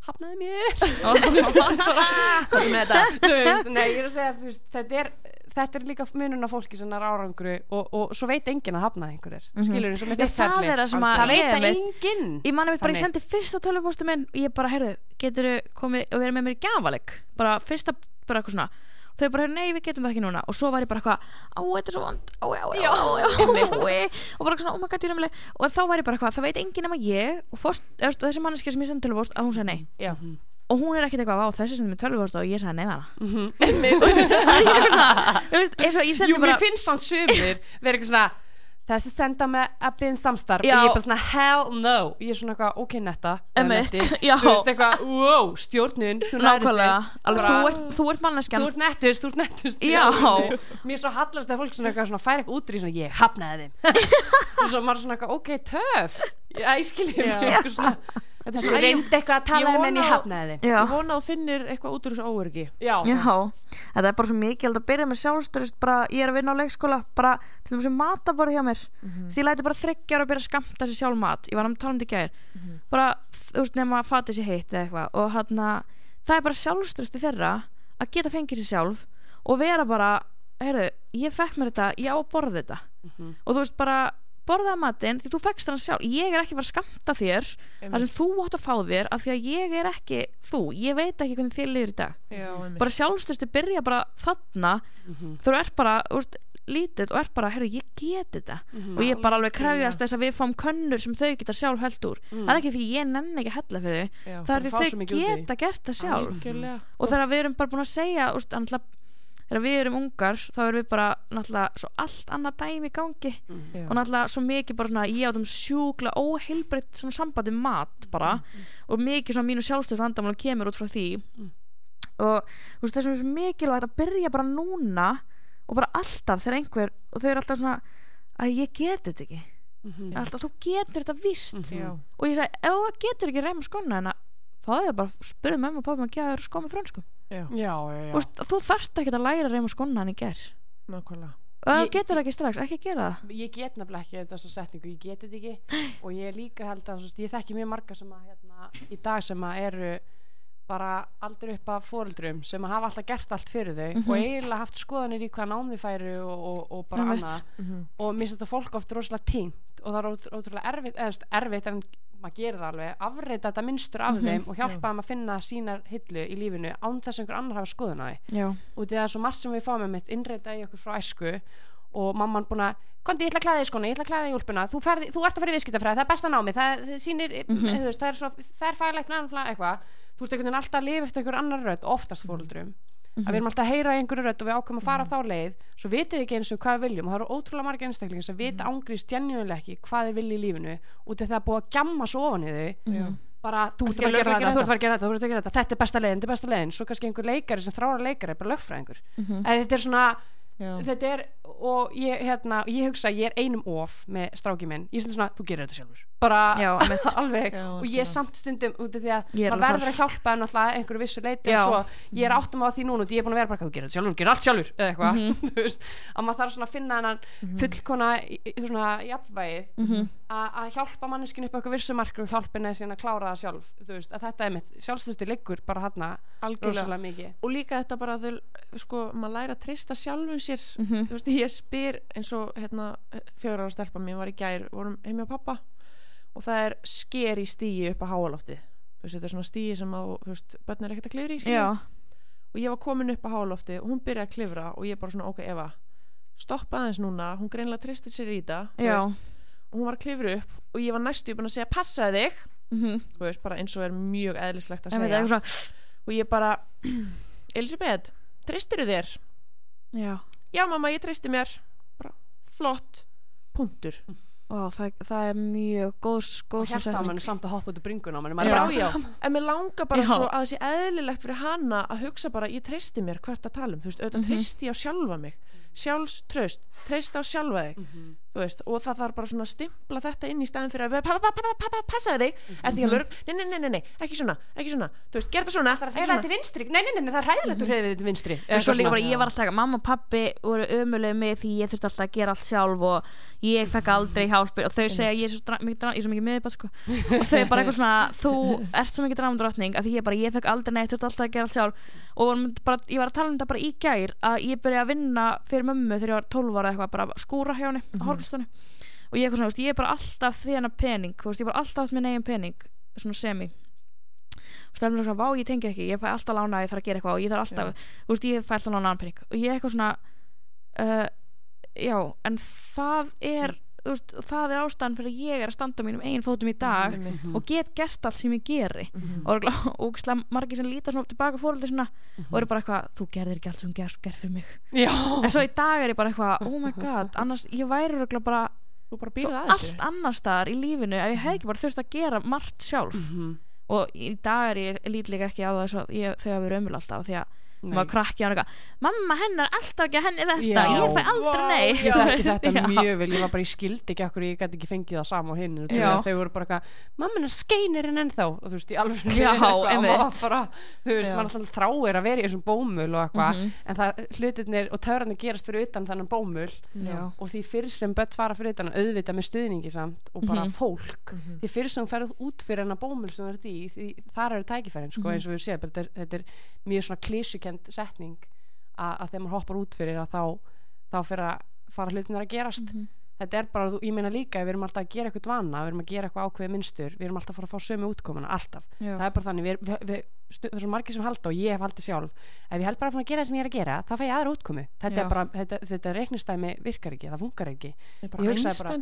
hafnaði mér. Hvað er með þetta. Þú veist, nei, ég er að segja, þú veist, þetta er þetta er líka munun af fólki sem er árangru og, og svo veit enginn að hafnaði einhverjir. Mm Mhm. skilur og með Já, þitt það er það sem að það veit að enginn. Ég manni bara, ég sendi fyrsta tölvupóstu minn og ég bara, heyrðu, getur komið og verið með mér í gafaleg bara fyrsta, bara eitthvað svona. Þau bara, nei, við getum það ekki núna. Og svo var ég bara eitthvað, á, þetta er svo vond. Á, já, já, já, og bara svona, oh my god, ég er umlega og þá var ég bara eitthvað, það veit enginn nema ég. Og, fórst, eða, þú veist, þessi manneski sem ég sendi tölvupóst að hún sagði nei og hún er ekkert eitthvað, á, þessi sendi mér tölvupóst og ég sagði hana Mhm. Er þú sendi Jú, mér finnst samt sumir verið eitthvað svona þessi senda með að byrja samstarf. Já. og ég er bara svona hell no. Ég er svona eitthvað ok netta. Þú veist eitthvað wow stjórnun þú nákvæmlega, Bara- þú ert, þú ert þú manneskjan ert nettust, þú ert nettust mér er svo hallast að fólk svona eitthvað svona færi eitthvað út í svona ég hafnaði þeim. Og svo maður svona eitthvað ok töff. Já ég skilji mig eitthvað svona þetta er svona reyndi eitthvað að tala ég um en ég hafnaði þeim. Já. ég vona að finnir eitthvað út úr þessu óörgi já, Já, þetta er bara svo mikið að byrja með sjálfstörist bara, ég er að vinna á leikskóla bara, til þess að mataborði hjá mér. Mhm. svo ég læti bara þryggja ára að byrja að skamta sér sjálf mat. Ég var að tala um þetta í gær. Bara, þú veist, nema að fata sér heitt eða eitthvað. Og hann það er bara sjálfstörsti þeirra að geta fengið sér sjálf og vera bara, heyrðu, ég fekk mér þetta ég á að borða þetta. Mhm. og þú veist bara, borðaði matinn því þú fekkst hann sjálf, ég er ekki að fara að skamta þér það sem þú átt að fá þér af því að ég er ekki þú, ég veit ekki hvernig þér liður í dag. Já, einmitt. bara sjálfstyrsti byrja bara þarna Mhm. þú ert bara úst, lítill og ert bara, herru, ég get þetta. Mhm. og ég bara alveg krefjast þess að við fáum könnur sem þau geta sjálf held úr. Mm. það er ekki því ég nenni ekki að hella fyrir þau. Já, það bara er því þau geta gert það sjálf. Algjörlega. Og þegar við erum bara búin að segja annað, þegar við erum ungar þá erum við bara náttúrulega svo allt annað dæmi í gangi Já. og náttúrulega svo mikið bara svona ég átum sjúkla óheilbreytt svona sambandi mat bara Mm. og mikið svona mínu sjálfstöðs vandamálum kemur út frá því og þú veist þessum er svo mikilvægt að byrja bara núna og bara alltaf þegar einhver og þau eru alltaf svona að ég get þetta ekki Mhm. alltaf þú getur þetta víst Mhm. Já. og ég segi, ef þú getur ekki reyma skona en að það er bara, spurðu mömmu og pappa að gefa þér skó með frönskum Já, já, já, já. Þú þarft ekki að læra reyma skona hann í ger nákvæmlega. Ég- getur ekki strax, ekki gera það. Ég get nefnilega ekki þessa setningu, ég get þetta ekki. Og ég líka held að, ég þekki mjög marga sem að, hérna, í dag sem að eru bara aldrei upp af fóreldrum sem að hafa alltaf gert allt fyrir þau Mhm. og eiginlega haft skoðanir í hvað nám þau færu og, og, og bara annað. Mhm. og mér finnst þetta fólk oft rosalega tínt og það er ótrú- ótrúlega erfitt, eða erfitt en maður gerir það alveg, afreita þetta minnstur af Mhm. þeim og hjálpa þeim að finna sínar hillu í lífinu án þess að einhver annar hafa skoðun á því. Og það er svo margt sem við fáum með mitt innreita í okkur frá æsku og mamman búin að Kondi, ég ætla að klæða í skona, ég ætla að klæða í úlpuna þú, ferð, þú ert að fara í viðskiptafræði, það er besta námi það, það, sýnir, Mhm. þú veist, það er, er fælægt eitthvað. Þú ert einhvern veginn alltaf að lifa eftir einhver annar rödd oftast fóruldrum Mhm. að við erum alltaf að heyra einhverju rödd og við ákveðum að fara þá leið svo vitið við ekki eins og hvað við viljum og það eru ótrúlega margir einstaklingar sem Mhm. vita ángrís genjúinlega ekki hvað þeir vilja í lífinu út af það er búið að gjamma svo ofan í þau Mhm. bara þú ert að að gera þetta, þú ert að að gera þetta, þú ert að gera þetta þetta er besta leiðin, þetta er besta leiðin svo kannski einhver leikari sem þrára leikari, bara lögfræðingur Mhm. eða þetta er svona Já. þetta er, og ég, hérna, ég hugsa ég er einum of með stráki minn. Ég er stundum svona, þú gerir þetta sjálfur. Bara Já, alveg, Já, og ég er samt stundum út af því að maður verður að hjálpa en alltaf einhverju vissu leiti og svo, ég er áttum á því núna og ég er búin að vera bara, þú gerir þetta sjálfur, þú gerir allt sjálfur eða eitthvað, Mhm. þú veist að maður þarf svona að finna hennan fullkona í- í- svona jafnvægið Mhm. að að hjálpa manneskinu upp á eitthvað vissumarkur og hjálpa henni að klára það sjálf. Þú veist, að þetta er mitt, sjálfstöðstu liggur bara hérna sér Mhm. þú veist, ég spyr eins og hérna, fjögur ára stelpa mér var í gær, vorum heimi á pappa og það er sker í stíi upp á veist, þetta er svona stíi sem að, þú veist, börn er ekkert að klifra í og ég var komin upp á háalofti og hún byrjaði að klifra og ég bara svona, ok, Eva stoppa aðeins núna, hún greinlega tristi sér í veist, og hún var að klifra upp og ég var næstu búin að segja, passaði þig. Mhm. þú veist, bara eins og er mjög eðlislegt að segja. og ég bara Elisabeth, tristir þér? já Já mamma, ég tristi mér. Bara, flott, punktur. Ó, það, það er mjög góð, góð og hjarta á mann samt að hoppa út úr bringun á mann en mér langar bara Já. svo að það sé eðlilegt fyrir hana að hugsa bara, ég tristi mér hvert að tala um, þú veist, auðvitað Mhm. tristi ég á sjálfa mig sjálfströst, treyst á sjálfa þig Mhm. þú veist, og það þarf bara svona að stimpla þetta inn í staðin fyrir að pappa, pappa, pappa, passaði þig. Er því að lörg, nei, nei, nei, nei, ekki svona ekki svona, þú veist, gerð það svona, það er þetta til vinstri. Nei, nei, nei, það er reyða þetta til vinstri. En svo líka bara, ég var alltaf, mamma og pappi voru ömuleg með því ég þurfti alltaf að gera allt sjálf og ég fekk aldrei hjálp. Og þau segja ég er svo, mikið, er miðbætt sko. og þau bara eitthvað svona, þú ert svo mikið dramandrottning að því ég bara, ég fekk aldrei neitt, þurfti alltaf að gera allt sjálf og bara, ég var að tala um þetta bara í gær að ég byrja að vinna fyrir mömmu þegar ég var 12 ára eitthvað, bara að skúra hjá henni á hálfstunni og ég, svona, veist, ég er bara alltaf því hennar pening, veist, ég er bara alltaf átt minn eigin pening svona semi. Og stælum svona, vá, ég tengi ekki, ég fæ alltaf lána að ég þarf að gera eitthvað og ég þarf alltaf, þú veist, ég fæ alltaf lána annan pening. Og ég er eitthvað svona uh, já, en það er þú veist, það er ástæðan fyrir að ég er að standa á mínum eigin fótum í dag Einmitt. og get gert allt sem ég geri Mhm. og og margir sem líta svona tilbaka fóröldi svona og eru bara eitthvað, þú gerðir ekki allt sem gerð, gerð fyrir mig já, en svo í dag er ég bara eitthvað, oh my god annars, ég væri bara þú bara svo býrð að allt annar staðar í lífinu ef ég hef ekki bara þurft að gera margt sjálf Mhm. og í dag er ég lítlega ekki á þess að ég, þau hafa verið ömul alltaf því að. Maður krakki á hann eitthvað mamma hennar alltaf ekki að henni þetta Já. ég fæ aldrei Vá, neitt. ég þekki þetta mjög vel, ég var bara í skildi ekki okkur ég gæti ekki fengið það sama og hinn þau voru bara eitthvað, mamma hennar skeinirinn ennþá. Og þú veist, í alveg Já, bara, þú veist, maður alltaf þráir að vera í þessum bómul og eitthvað Mhm. en það, hlutirnir og törnir gerast fyrir utan þannig bómul. Já. og því fyrr sem börn fara fyrir utan auðvita með stuðningi samt og bara Mhm. fólk. Því fyrr sem ferð út fyrir hennar bómul sem þú ert í, því þar eru tækifærin eins og við séum, þetta, þetta mjög svona klísukend setning að, að þegar maður hoppar út fyrir að þá, þá fyrir að fara hlutinir að gerast. Mhm. þetta er bara, ég meina líka við erum alltaf að gera eitthvað vana, við erum að gera eitthvað ákveðið minnstur við erum alltaf að fara að fá sömu útkomuna, alltaf. Já. það er bara þannig, við, við, við það er svo margir sem halda og ég hef haldið sjálf ef ég held bara að gera það sem ég er að gera, þá fæ ég aðra útkomu. Þetta er bara, þetta, þetta reiknistæmi virkar ekki, það funkar ekki. Ég Ég hugsaði bara-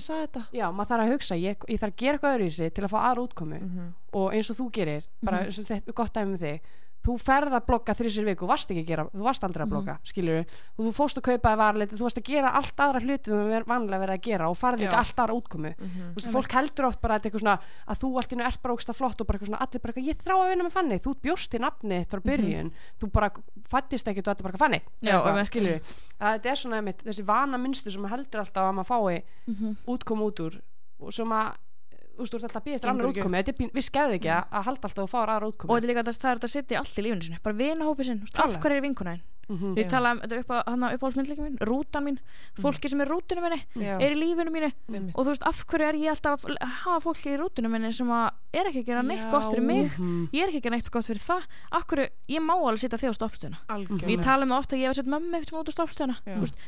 já, maður þarf að hugsa, ég, ég þarf að gera eitthvað öðruvísi til að fá aðra útkomu. Mhm. og eins og þú gerir bara og þetta gott dæmi með þig þú ferð að blogga þrísir viku, þú varst ekki að gera þú varst aldrei að blogga, mm og þú fórst að kaupa varleiti, þú varst að gera allt aðra hluti þú er vanlega verið að gera og líka Já. allt aðra útkomu. Mhm. Þú veist, fólk heldur oft bara að svona að þú allt í einu ert bara ógsta flott og bara svona allir bara ég þrá að vinna með fanni, þú bjóst til nafni frá byrjun, þú bara fættist ekkit og þetta er bara fanni að þetta er svona einmitt, þessi vana minnstur sem heldur alltaf að maður fái Mhm. útkomu út úr og sem að þú veist, þú ert alltaf að býða eftir annar er pín- við skeðu ekki að, halda alltaf og fá aðra og útkomu þetta er líka að það er þetta að setja allt í lífinu sinni bara vinahópi sinn, þú veist, af hverju er vinkunaðin Mhm. ég tala um, þetta er upp á hana uppáhaldsmyndleikin mín rútan mín, fólki sem er rútunum minni Já. er í lífinu mínu Einmitt. og þú veist, af hverju er ég alltaf að hafa fólki í rútunum minni sem að er ekki að gera neitt Já. gott fyrir mig Mhm. ég er ekki að gera neitt gott fyrir það af hverju, ég má alveg setja þig á stoppstöðuna ég tala um ofta að ég hef sett mömmu ekkert út á stoppstöðuna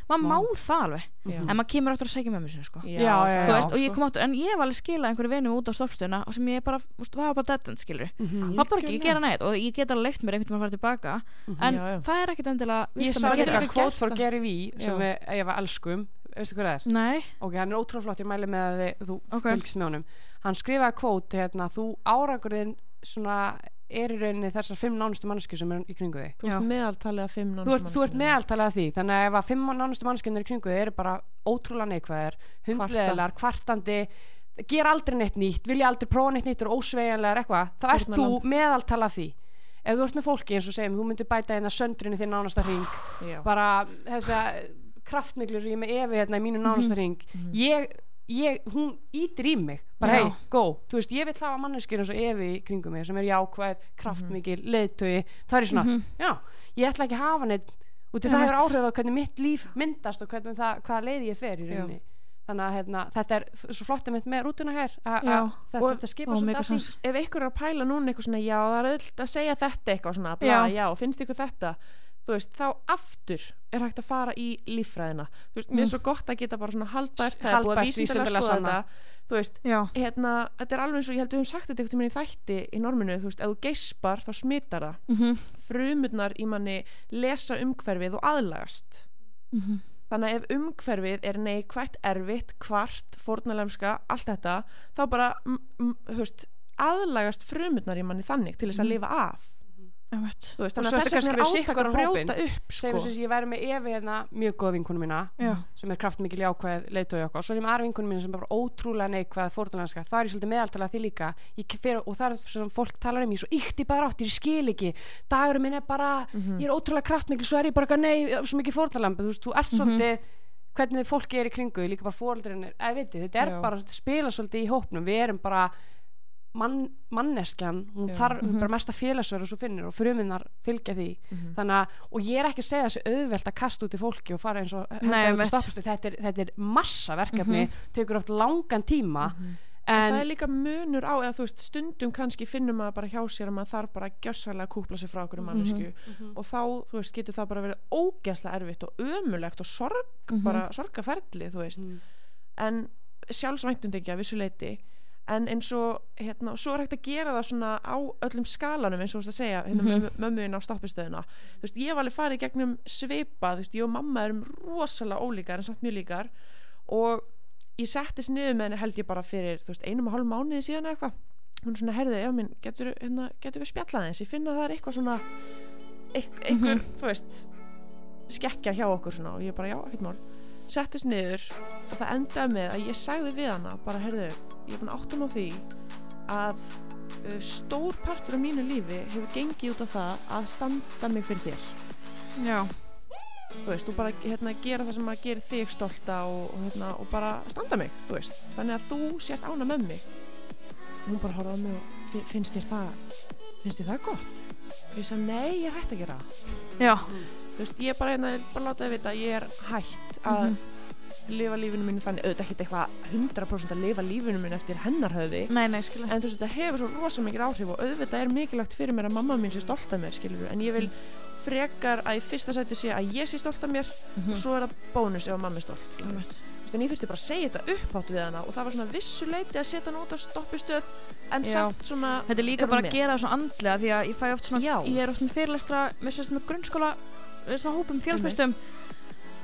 maður má það alveg Já. en maður kemur aftur að segja mömmu sinni sko. Það og ég sko. kom áttur, en ég hef alveg skilað einhverju vinum út á stoppstöðuna og sem ég bara, veist, var bara dead end skilur Mhm. það bara ekki að gera neitt og ég get alveg leift mér einhvern veginn að fara tilbaka en Já, já. það er ekkert endilega ég víst að sá líka kvót það. Gary V sem við, ég var elskum veistu hvað það er? nei, ok, hann er ótrúlega flott, ég mæli með að þið, þú Ok. fylgst með honum. Hann skrifaði kvót, hérna, þú árangurinn svona er í rauninni þessar fimm nánustu manneski sem er í kringu þig. Þú ert meðaltalið að fimm þú ert, þú ert meðaltalið af því. Þannig að ef að fimm nánustu manneskjörnir í kringu þig eru bara ótrúlega neikvæðir, hundleðilar kvartandi, gera aldrei neitt nýtt vilja aldrei prófa neitt nýtt og ósveigjanlegar eitthvað, þá ert þú meðaltalið af því ef þú ert með fólki eins og segjum, þú myndir bæta hérna söndrinu þinn nánasta hring. Já. bara þessa kraftmiklu sem ég með Evi hérna í mínu nánasta hring. Ég, ég, hún ítir í mig. Bara Já. hei, go, þú veist, ég vil hafa manneskir eins og Evi kringum mig sem er jákvæð kraftmikil, leiðtögi, það er svona já, ég ætla ekki að hafa neitt út af það hefur áhrif á hvernig mitt líf myndast og hvernig það, hvaða leiði ég fer í rauninni þannig að hérna, þetta er svo flott mitt með rútuna hér að- þetta, og svolítið að því. ef einhver er að pæla núna eitthvað svona já það er öll að segja þetta eitthvað svona bla, Já. já. finnst ykkur þetta? Þú veist, þá aftur er hægt að fara í líffræðina. Þú veist, mér er svo gott að geta bara svona haldbært það er búið að vísindalega skoða þetta. Þú veist, já, hérna, þetta er alveg eins og ég held að við höfum sagt þetta einhvern tímann í þætti í norminu, þú veist, ef þú geispar þá smitar það, mhm, frumurnar í manni lesa umhverfið og aðlagast. Mhm þannig að ef umhverfið er neikvætt, erfitt, kvart, fórnalemska, allt þetta þá bara, veist aðlagast frumurnar í manni þannig til þess að lifa af. Þú veist, Og þannig svo að þess vegna er átak að brjóta upp segjum sko. sem ég væri með Evi hérna mjög góð vinkonu mína Já. sem er kraftmikil jákvæð okkar. Og svo er ég með aðra vinkonu mína sem er bara ótrúlega neikvæð fórtunarska, það er ég svolítið meðaltala því líka. Fer, og það er það sem fólk talar um ég svo ykt í bara áttir, ég skil ekki. Dagurum minn er bara, Mhm. ég er ótrúlega kraftmikil svo er ég bara, nei, svo mikið fórtunarlamb þú veist, þú ert svolítið hvernig fólki er í kringu, líka bara fóreldrin er, eða veitir, þetta er Já. bara, þetta spila svolítið í hópnum, við erum bara mann, manneskjan hún Já. þarf hún er bara mesta félagsverð og svo finnur og fruminnar fylgja því. Mhm. þannig að, og ég er ekki að segja þessu auðvelt að kasta út í fólki og fara eins og Nei, þetta er, þetta er massa verkefni tekur oft langan tíma. En það er líka munur á eða þú veist stundum kannski finnum maður bara hjá sér að maður þarf bara gjössalega að kúpla sér frá okkur mannesku og þá þú veist getur það bara verið ógæslega erfitt og ömulegt og sorg bara sorgaferli þú veist. Mm. en sjálfsvæntum ekki að vissu leiti en eins og hérna, svo er hægt að gera það svona á öllum skalanum eins og þú veist að segja hérna, mm mömmuðin á stoppistöðuna þú veist, ég hef alveg farið gegnum svipa þú veist, ég og mamma erum rosalega ólíkar en samt mjög líkar. Og ég settist niður með henni held ég bara fyrir þú veist, einum og hálf mánuði síðan eitthvað. Hún svona herði, já minn, getur, hérna, getur við spjallað eins ég finna að það er eitthvað svona einhver, þú veist skekkja hjá okkur svona. Og ég bara, já, ekkert mál. Settist niður og það endaði með að ég sagði við hana bara, herðu, ég er búin að átta mig á því að uh, stór partur af mínu lífi hefur gengið út af það að standa mig fyrir þér. Já, þú veist, og bara hérna, gera það sem að gera þig stolta og, og, hérna, og bara standa mig, veist. Þannig að þú sért ána með mig. Og hún bara horfði á mig og "Fi- finnst þér það finnst þér það gott? Og ég sagði, nei, ég er hætt að gera já. Þú veist, ég bara, hérna, bara láta þið vita að ég er hætt að lifa lífinu mínu þannig, auðvitað ekkert eitthvað 100% að lifa lífinu mínu eftir hennar höfði. Nei, nei, skilja en þú veist, þetta hefur svo rosa mikið áhrif og auðvitað er mikilvægt fyrir mér að mamma mín sé stolt af mér, skilur en ég vil frekar að í fyrsta sæti sé að ég sé stolt af mér og svo er það bónus ef að mamma er stolt. Þú veist, en ég þurfti bara að segja þetta upphátt við hana og það var svona vissu leiti að setja hana út á stoppistöð en Já. samt svona Þetta er líka Er bara að gera það svona andlega því að ég fæ oft svona, ég er oft með fyrirlestra með með grunnskóla með svona hópum félagsmyndum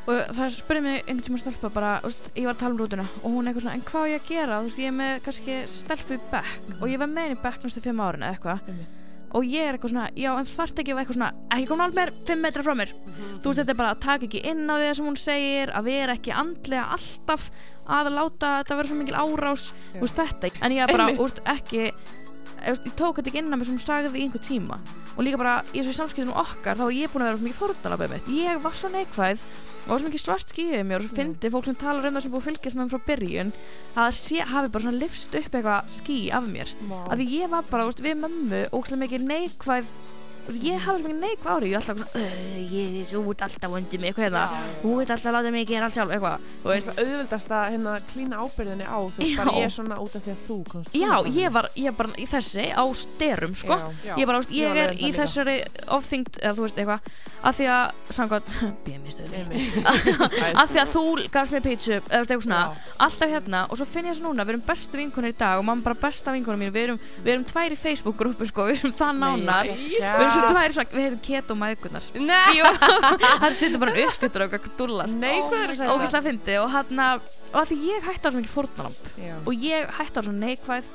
og það spurði mig einhvern tíma stelpa bara, veist, ég var að tala um rútuna og hún eitthvað svona, en hvað á ég að gera, þú veist, ég er með kannski stelpu í bekk og ég var með henni í bekk næstu fimm árin eða eitthvað. Einmitt. og ég er eitthvað svona, já en þarft ekki að vera eitthvað svona, ekki koma alveg meir 5 metra frá mér. Þú veist þetta er bara að taka ekki inn á því sem hún segir að vera ekki andlega alltaf að láta þetta vera svo mikil árás. Þú veist þetta, en ég er bara Einmitt. þú veist, ekki ég tók þetta ekki inn á mig sem hún sagði í einhver tíma. Og líka bara í þessu samskiptum okkar þá er ég búin að vera svo mikið fórnalabæð mitt ég var svo neikvæð og var svo mikið svart skíðið mér og svo fyndi fólk sem talar um það sem búið að fylgjast með mér frá byrjun að það sé, hafi bara svona lifst upp eitthvað skí af mér. Að því ég var bara, veist, við mömmu ógstlega mikið neikvæð ég hafði svo mikið neikvæð ári ég var alltaf svona, "Ugh, ég, þú ert alltaf undir mig, eitthvað hérna. Þú ert alltaf að láta mig gera allt sjálf, eitthvað. Þú veist, auðvildast að hérna klína ábyrðinni á þú veist Já. bara ég er svona út af því að þú komst já, svona. ég var, ég bara í þessi á styrum, sko. Já. ég bara, þú veist, Ég ég var er í þessari ofþyngd, eða þú veist, eitthvað að því að, samkvæmt, að því að þú gafst mér pítsu eða þú veist, eitthvað svona, Já. alltaf hérna og svo finn ég þess núna, við erum bestu vinkonir í dag og mamma bara besta vinkonir mín, við erum, við erum tvær í Facebook-grúpu sko, við erum það nánar. Við erum svo tvær svona, við heitum keto mæðgunar Nei, Jú, það sittur bara uppskuttur og eitthvað dúllast. Nei, hvað er að og við fyndi og hann og að því ég hætti á svo mikið fórnalamp Já. og ég hætti á svo neikvæð